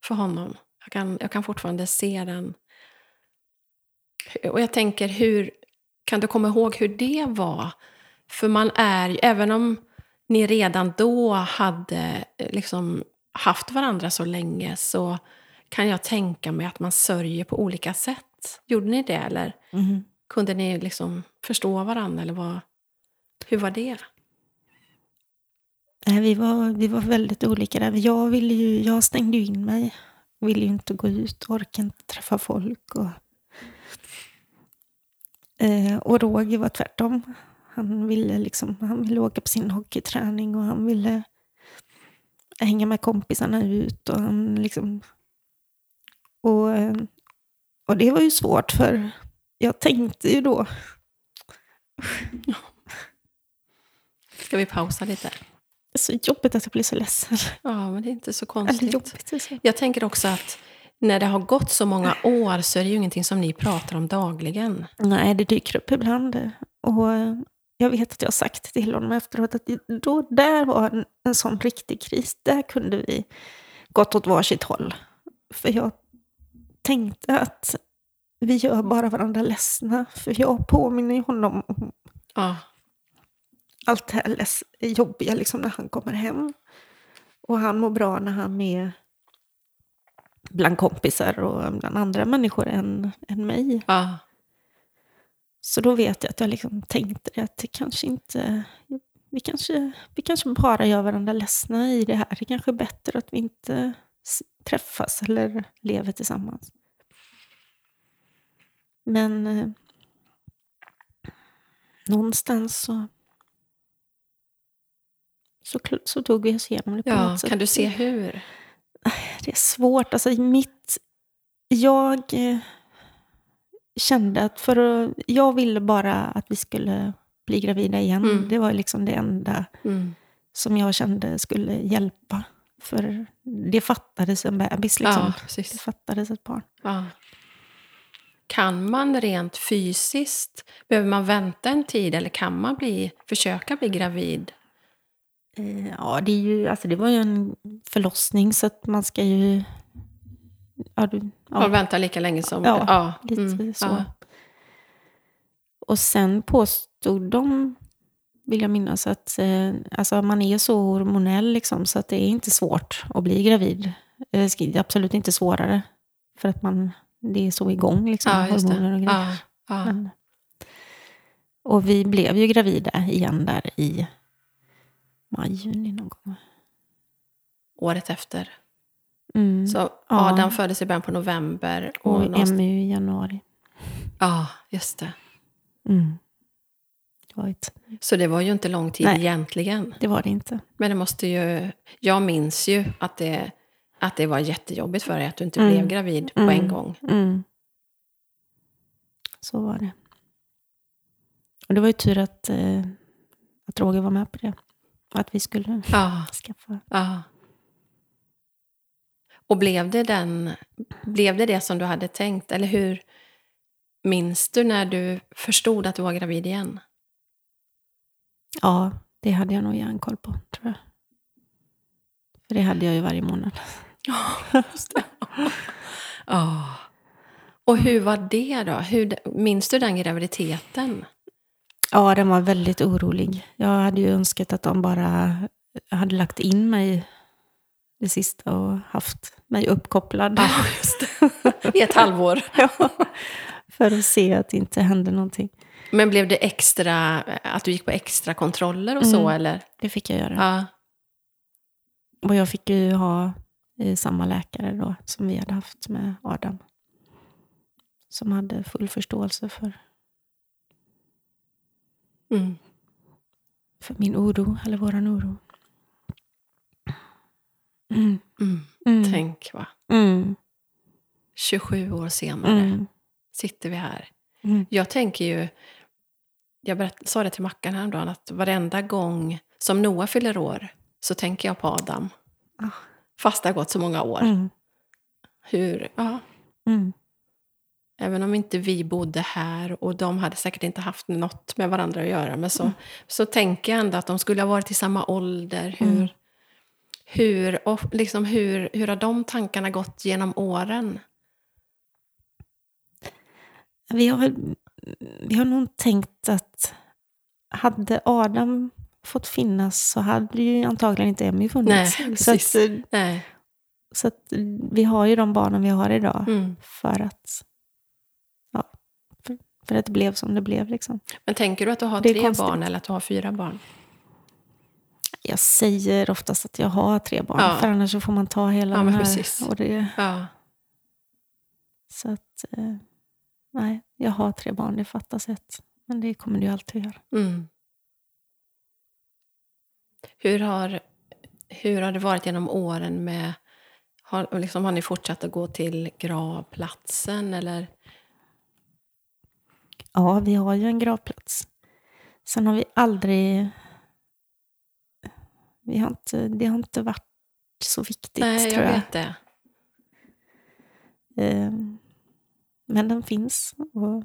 för honom. Jag kan, jag kan fortfarande se den. Och jag tänker, hur Kan du komma ihåg hur det var? För man är även om ni redan då hade eh, liksom haft varandra så länge så kan jag tänka mig att man sörjer på olika sätt. Gjorde ni det eller Mm. kunde ni liksom förstå varandra? Eller vad, hur var det? Nej, vi, var, vi var väldigt olika där. Jag, ville ju, jag stängde ju in mig. Ville ju inte gå ut, orkade inte träffa folk. Och, eh, och Roger var tvärtom. Han ville, liksom, han ville åka på sin hockeyträning och han ville hänga med kompisarna ut. Och, han liksom, och, eh, och det var ju svårt för jag tänkte ju då Ska vi pausa lite? Så jobbigt att jag blir så ledsen. Ja, men det är inte så konstigt. jobbigt. Alltså. Jag tänker också att när det har gått så många år så är det ju ingenting som ni pratar om dagligen. Nej, det dyker upp ibland. Och jag vet att jag har sagt till honom efteråt att då, där var en, en sån riktig kris. Där kunde vi gått åt varsitt håll. För jag tänkte att vi gör bara varandra ledsna. För jag påminner ju honom om Ja, allt leds, jobbiga liksom, när han kommer hem. Och han mår bra när han är bland kompisar och bland andra människor än, än mig. ja, Så då vet jag att jag liksom tänkte att det kanske inte... Vi kanske, vi kanske bara gör varandra ledsna i det här. Det kanske är bättre att vi inte träffas eller lever tillsammans. Men eh, någonstans så, så, så tog vi oss igenom det på ja. något sätt. Kan du se hur? Det är svårt. Alltså, mitt, jag eh, kände att för att, jag ville bara att vi skulle bli gravida igen. Mm. Det var liksom det enda Mm. som jag kände skulle hjälpa. För det fattades en bebis. Liksom. Ja, det fattades ett barn. Ja. Kan man rent fysiskt, behöver man vänta en tid eller kan man bli, försöka bli gravid? Eh, Ja, det, är ju, alltså det var ju en förlossning så att man ska ju... Ja, du, Ja. ja, vänta lika länge som... Ja, lite mm, så. ja. Och sen påstod de, vill jag minnas, att eh, alltså man är så hormonell liksom, så att det är inte svårt att bli gravid. Eh, Det är absolut inte svårare. För att man, det är så igång, liksom, Ja, hormoner och grejer. Ja, ja. Men, och vi blev ju gravida igen där i maj, juni någon gång. Året efter. Mm. Så Ja. Adam föddes i början på november. Och och någonstans- MU i januari. Ja, just det. Mm. Ett, Så det var ju inte lång tid Nej. egentligen. det var det inte. Men det måste ju... Jag minns ju att det, att det var jättejobbigt för dig att du inte Mm. blev gravid på Mm. en gång. Mm. Så var det. Och det var ju tur att, eh, att Roger var med på det. Att vi skulle Ja, skaffa. ja. Och blev det, den, blev det det som du hade tänkt? Eller hur minns du när du förstod att du var gravid igen? Ja, det hade jag nog järnkoll på, tror jag. För det hade jag ju varje månad. Ja, just det. Ja. Och hur var det då? Hur, minns du den graviditeten? Ja, den var väldigt orolig. Jag hade ju önskat att de bara hade lagt in mig det sista och haft mig uppkopplad. *laughs* Det. I ett halvår. *laughs* Ja, för att se att det inte hände någonting. Men blev det extra, att du gick på extra kontroller och så Mm. eller? Det fick jag göra. Ja. Och jag fick ju ha eh, samma läkare då som vi hade haft med Adam. Som hade full förståelse för, Mm. för min oro, eller våran oro. Mm. Mm. Mm. Tänk va. Mm. 27 år senare Mm. sitter vi här. Mm. Jag tänker ju, jag berätt, sa det till Mackan häromdagen, att varenda gång som Noah fyller år så tänker jag på Adam. Ah. Fast det har gått så många år. Mm. Hur, ja, Mm. Även om inte vi bodde här och de hade säkert inte haft något med varandra att göra. Men så, så tänker jag ändå att de skulle ha varit i samma ålder. Hur, Mm. hur, och liksom hur, hur har de tankarna gått genom åren? Vi har vi har nog tänkt att hade Adam fått finnas så hade ju antagligen inte Emmy funnits. Nej, så att, Nej. så att vi har ju de barnen vi har idag Mm. för att för, att det blev som det blev. Liksom. Men tänker du att du har tre konstigt. barn eller att du har fyra barn? Jag säger oftast att jag har tre barn, Ja. för annars så får man ta hela Ja, den här. precis. Och det, Ja. så att, eh, nej, jag har tre barn, det fattas ett. Men det kommer ju alltid att göra. Mm. Hur, har, hur har det varit genom åren med... Har, liksom, har ni fortsatt att gå till gravplatsen? Eller? Ja, vi har ju en gravplats. Sen har vi aldrig... Vi har inte, det har inte varit så viktigt, Nej, jag tror jag. vet det. Eh, Men den finns. Och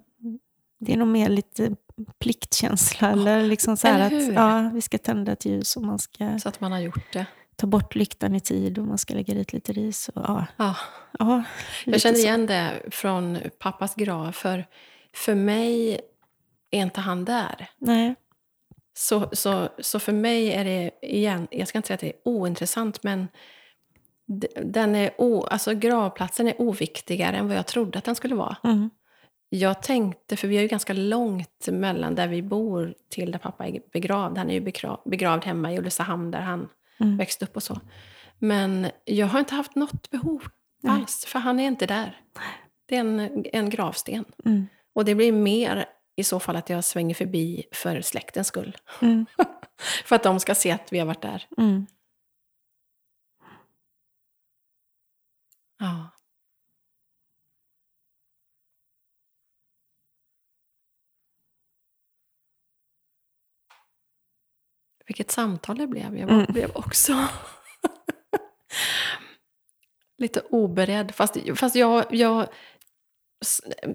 det är nog mer lite pliktkänsla. eller liksom så här eller att ja, vi ska tända ett ljus och man ska Så att man har gjort det. ta bort lyktan i tid och man ska lägga dit lite ris. Och, ja, Ja. ja, Jag känner så. igen det från pappas grav. För, för mig är inte han där. Nej. Så, så, så för mig är det igen, jag ska inte säga att det är ointressant, men den är o, alltså gravplatsen är oviktigare än vad jag trodde att den skulle vara. Mm. Jag tänkte, för vi har ju ganska långt mellan där vi bor till där pappa är begravd. Han är ju begra- begravd hemma i Ulricehamn där han Mm. växte upp och så. Men jag har inte haft något behov Nej. alls, för han är inte där. Det är en, en gravsten. Mm. Och det blir mer i så fall att jag svänger förbi för släktens skull. Mm. *laughs* för att de ska se att vi har varit där. Mm. Ja. Vilket samtal det blev. Jag Mm. blev också *laughs* lite oberedd. Fast, fast jag, jag,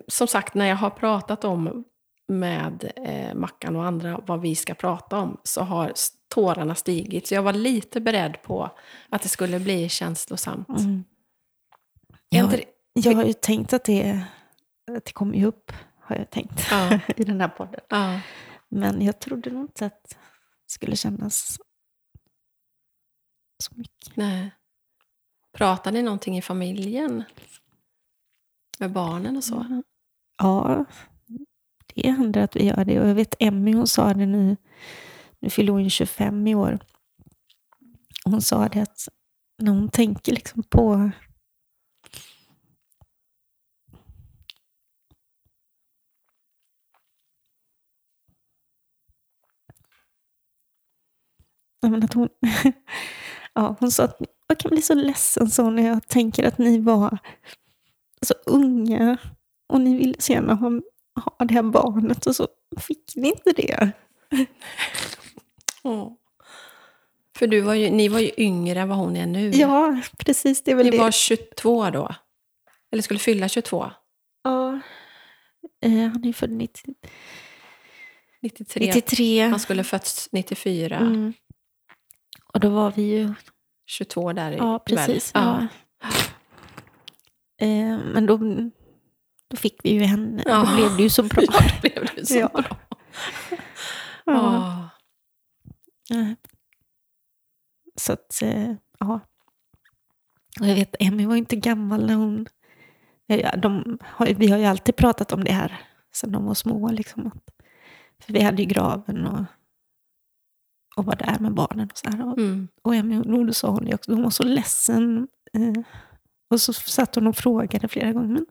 som sagt, när jag har pratat om med eh, Mackan och andra vad vi ska prata om så har tårarna stigit. Så jag var lite beredd på att det skulle bli känslosamt. Mm. Jag, jag har ju tänkt att det, att det kommer ju upp, har jag tänkt, Ja. *laughs* i den här podden. Ja. Men jag trodde nog inte att det skulle kännas så mycket. Nej. Pratar ni någonting i familjen? Med barnen och så? Ja, det händer att vi gör det. Och jag vet Emmy, hon sa det nu, nu fyller hon ju 25 i år. Hon sa det att när hon tänker liksom på men att hon, *laughs* ja, hon sa att jag kan bli så ledsen så när jag tänker att ni var så unga och ni ville så gärna ha, ha det här barnet och så fick ni inte det. Åh. *laughs* För du var ju, ni var ju yngre än vad hon är nu. Ja, precis. Det är väl Ni det. var 22 då? Eller skulle fylla 22? Ja. Eh, han är född 90, 93. 93. Han skulle fötts 94. Mm. Och då var vi ju... 22 där i Ja, precis. väl? Ja. Eh, men då, då fick vi ju henne. *laughs* Ja. Då blev det ju så bra. Ja, det blev det så Ja. bra. Ja. Eh, Så att, eh, ja. Och jag vet, Emmy var inte gammal när hon... Ja, de vi har ju alltid pratat om det här sedan de var små. Liksom, för vi hade ju graven och, och var där med barnen. Och, så här, och, Mm. och Emmy, då sa hon det också, hon var så ledsen. Eh, och så satt hon och frågade flera gånger, men,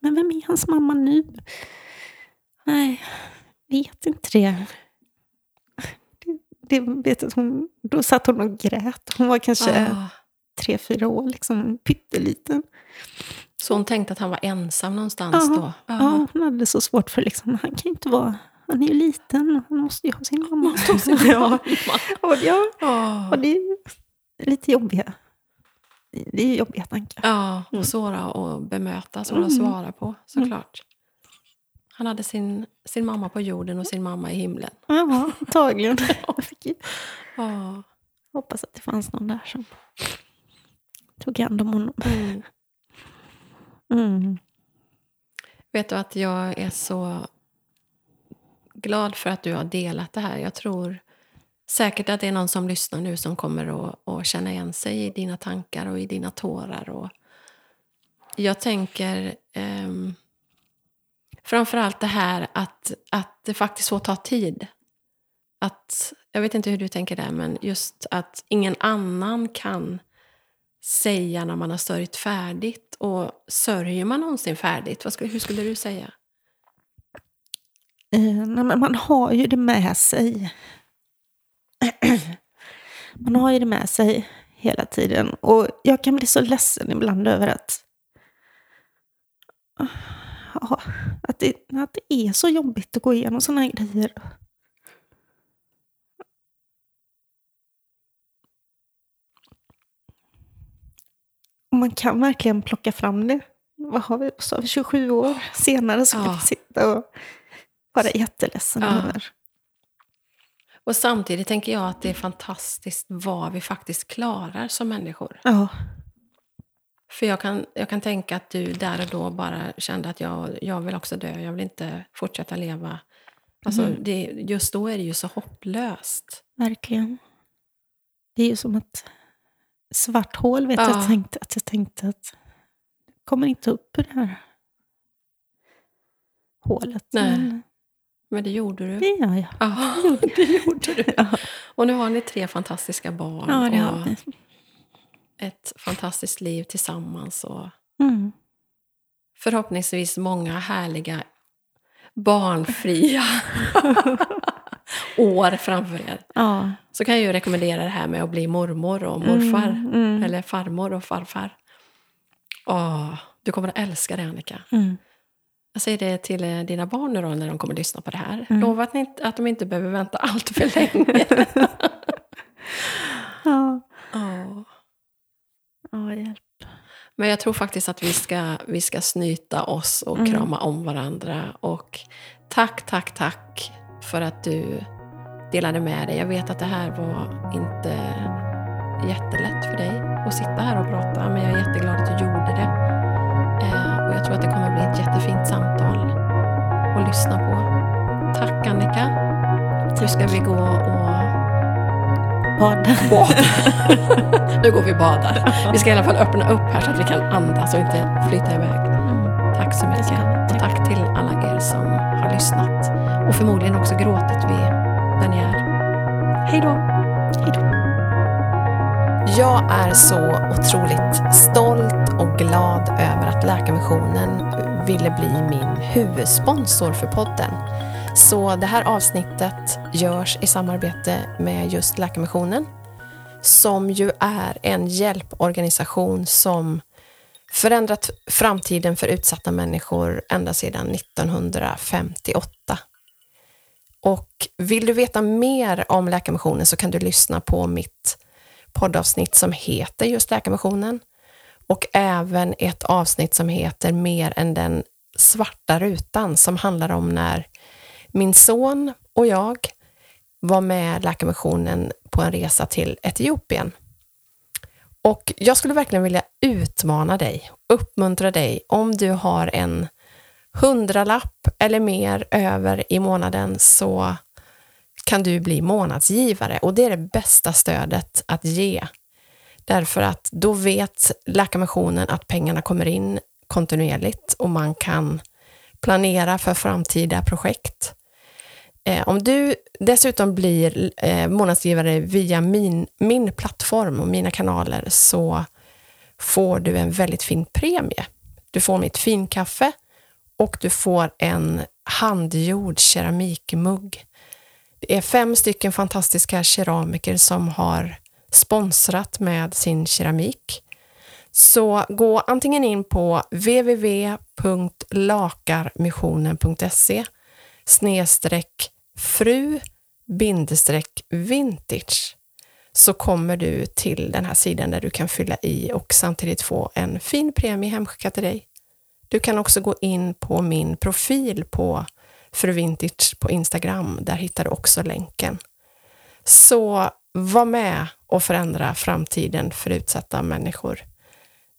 men vem är hans mamma nu? Nej, vet inte det. det, det vet att hon, då satt hon och grät. Hon var kanske Ah. tre, fyra år, liksom pytteliten. Så hon tänkte att han var ensam någonstans Ja, då? Ja, hon hade så svårt för liksom, han kan ju inte vara, han är ju liten, han måste ju ha sin mamma. Måste ha sin *laughs* ja, mamma. och, ja, Åh. och det är lite jobbiga, det är jobbiga tankar. Ja, Mm. och svåra att bemöta, svåra att Mm. svara på såklart. Han hade sin, sin mamma på jorden och sin mamma i himlen. *laughs* Ja, antagligen. Ja. hoppas att det fanns någon där som tog hand om honom. Mm. Mm. Vet du att jag är så jätteglad för att du har delat det här. Jag tror säkert att det är någon som lyssnar nu som kommer att, att känna igen sig i dina tankar och i dina tårar. Och jag tänker eh, framförallt det här att, att det faktiskt får ta tid. Att, jag vet inte hur du tänker där, men just att ingen annan kan säga när man har sörjt färdigt. Och sörjer man någonsin färdigt? Vad skulle, hur skulle du säga? Eh, men man har ju det med sig. *clears throat* man har ju det med sig hela tiden. Och jag kan bli så ledsen ibland över att, ja, att, det, att det är så jobbigt att gå igenom sådana här grejer. Och man kan verkligen plocka fram det. Vad har vi? Så 27 år senare så kan Ja. vi sitta och vara jätteledsen Ja. över. Och samtidigt tänker jag att det är fantastiskt vad vi faktiskt klarar som människor. Ja, För jag kan, jag kan tänka att du där och då bara kände att jag, jag vill också dö, jag vill inte fortsätta leva. Alltså, Mm. det, just då är det ju så hopplöst. verkligen. Det är ju som ett svart hål vet Ja. jag tänkte att jag tänkte att jag kommer inte upp ur det här hålet. Nej. Men Men det gjorde du. det gör jag. Ja, *laughs* det gjorde du. Ja, Och nu har ni tre fantastiska barn ja det har ett fantastiskt liv tillsammans. Och Mm. förhoppningsvis många härliga barnfria *laughs* år framför er. Ja. Så kan jag ju rekommendera det här med att bli mormor och morfar. Mm, mm, Eller farmor och farfar. Åh, du kommer att älska det Annika. mm. Jag säger det till eh, dina barn nu då när de kommer att lyssna på det här. Mm. Lova att, ni, att de inte behöver vänta allt för länge. *laughs* Ja. Åh. ja, hjälp. Men jag tror faktiskt att vi ska, vi ska snyta oss och Mm. krama om varandra. Och tack, tack, tack för att du delade med dig. Jag vet att det här var inte jättelätt för dig att sitta här och prata, men jag är jätteglad att du gjorde det. Tror att det kommer bli ett jättefint samtal att lyssna på. Tack Annika. Nu ska vi gå och Bada. bada. *laughs* nu går vi och badar. Vi ska i alla fall öppna upp här så att vi kan andas och inte flyta iväg. Mm. Tack så mycket. Och tack till alla er som har lyssnat. Och förmodligen också gråtit vid där ni är. Hej då! Hej då. Jag är så otroligt stolt och glad över att Läkarmissionen ville bli min huvudsponsor för podden. Så det här avsnittet görs i samarbete med just Läkarmissionen som ju är en hjälporganisation som förändrat framtiden för utsatta människor ända sedan 1958. Och vill du veta mer om Läkarmissionen så kan du lyssna på mitt poddavsnitt som heter just Läkarmissionen och även ett avsnitt som heter Mer än den svarta rutan som handlar om när min son och jag var med Läkarmissionen på en resa till Etiopien. Och jag skulle verkligen vilja utmana dig, uppmuntra dig om du har en hundralapp eller mer över i månaden så kan du bli månadsgivare och det är det bästa stödet att ge. Därför att då vet Läkarmissionen att pengarna kommer in kontinuerligt och man kan planera för framtida projekt. Eh, om du dessutom blir eh, månadsgivare via min, min plattform och mina kanaler så får du en väldigt fin premie. Du får mitt finkaffe och du får en handgjord keramikmugg. Det är fem stycken fantastiska keramiker som har sponsrat med sin keramik. Så gå antingen in på www.lakarmissionen.se snedstreck fru bindestreck vintage så kommer du till den här sidan där du kan fylla i och samtidigt få en fin premie hemskickad till dig. Du kan också gå in på min profil på Fru Vintage på Instagram. Där hittar du också länken. Så var med och förändra framtiden för utsatta människor.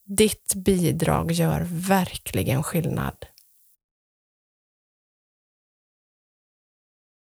Ditt bidrag gör verkligen skillnad.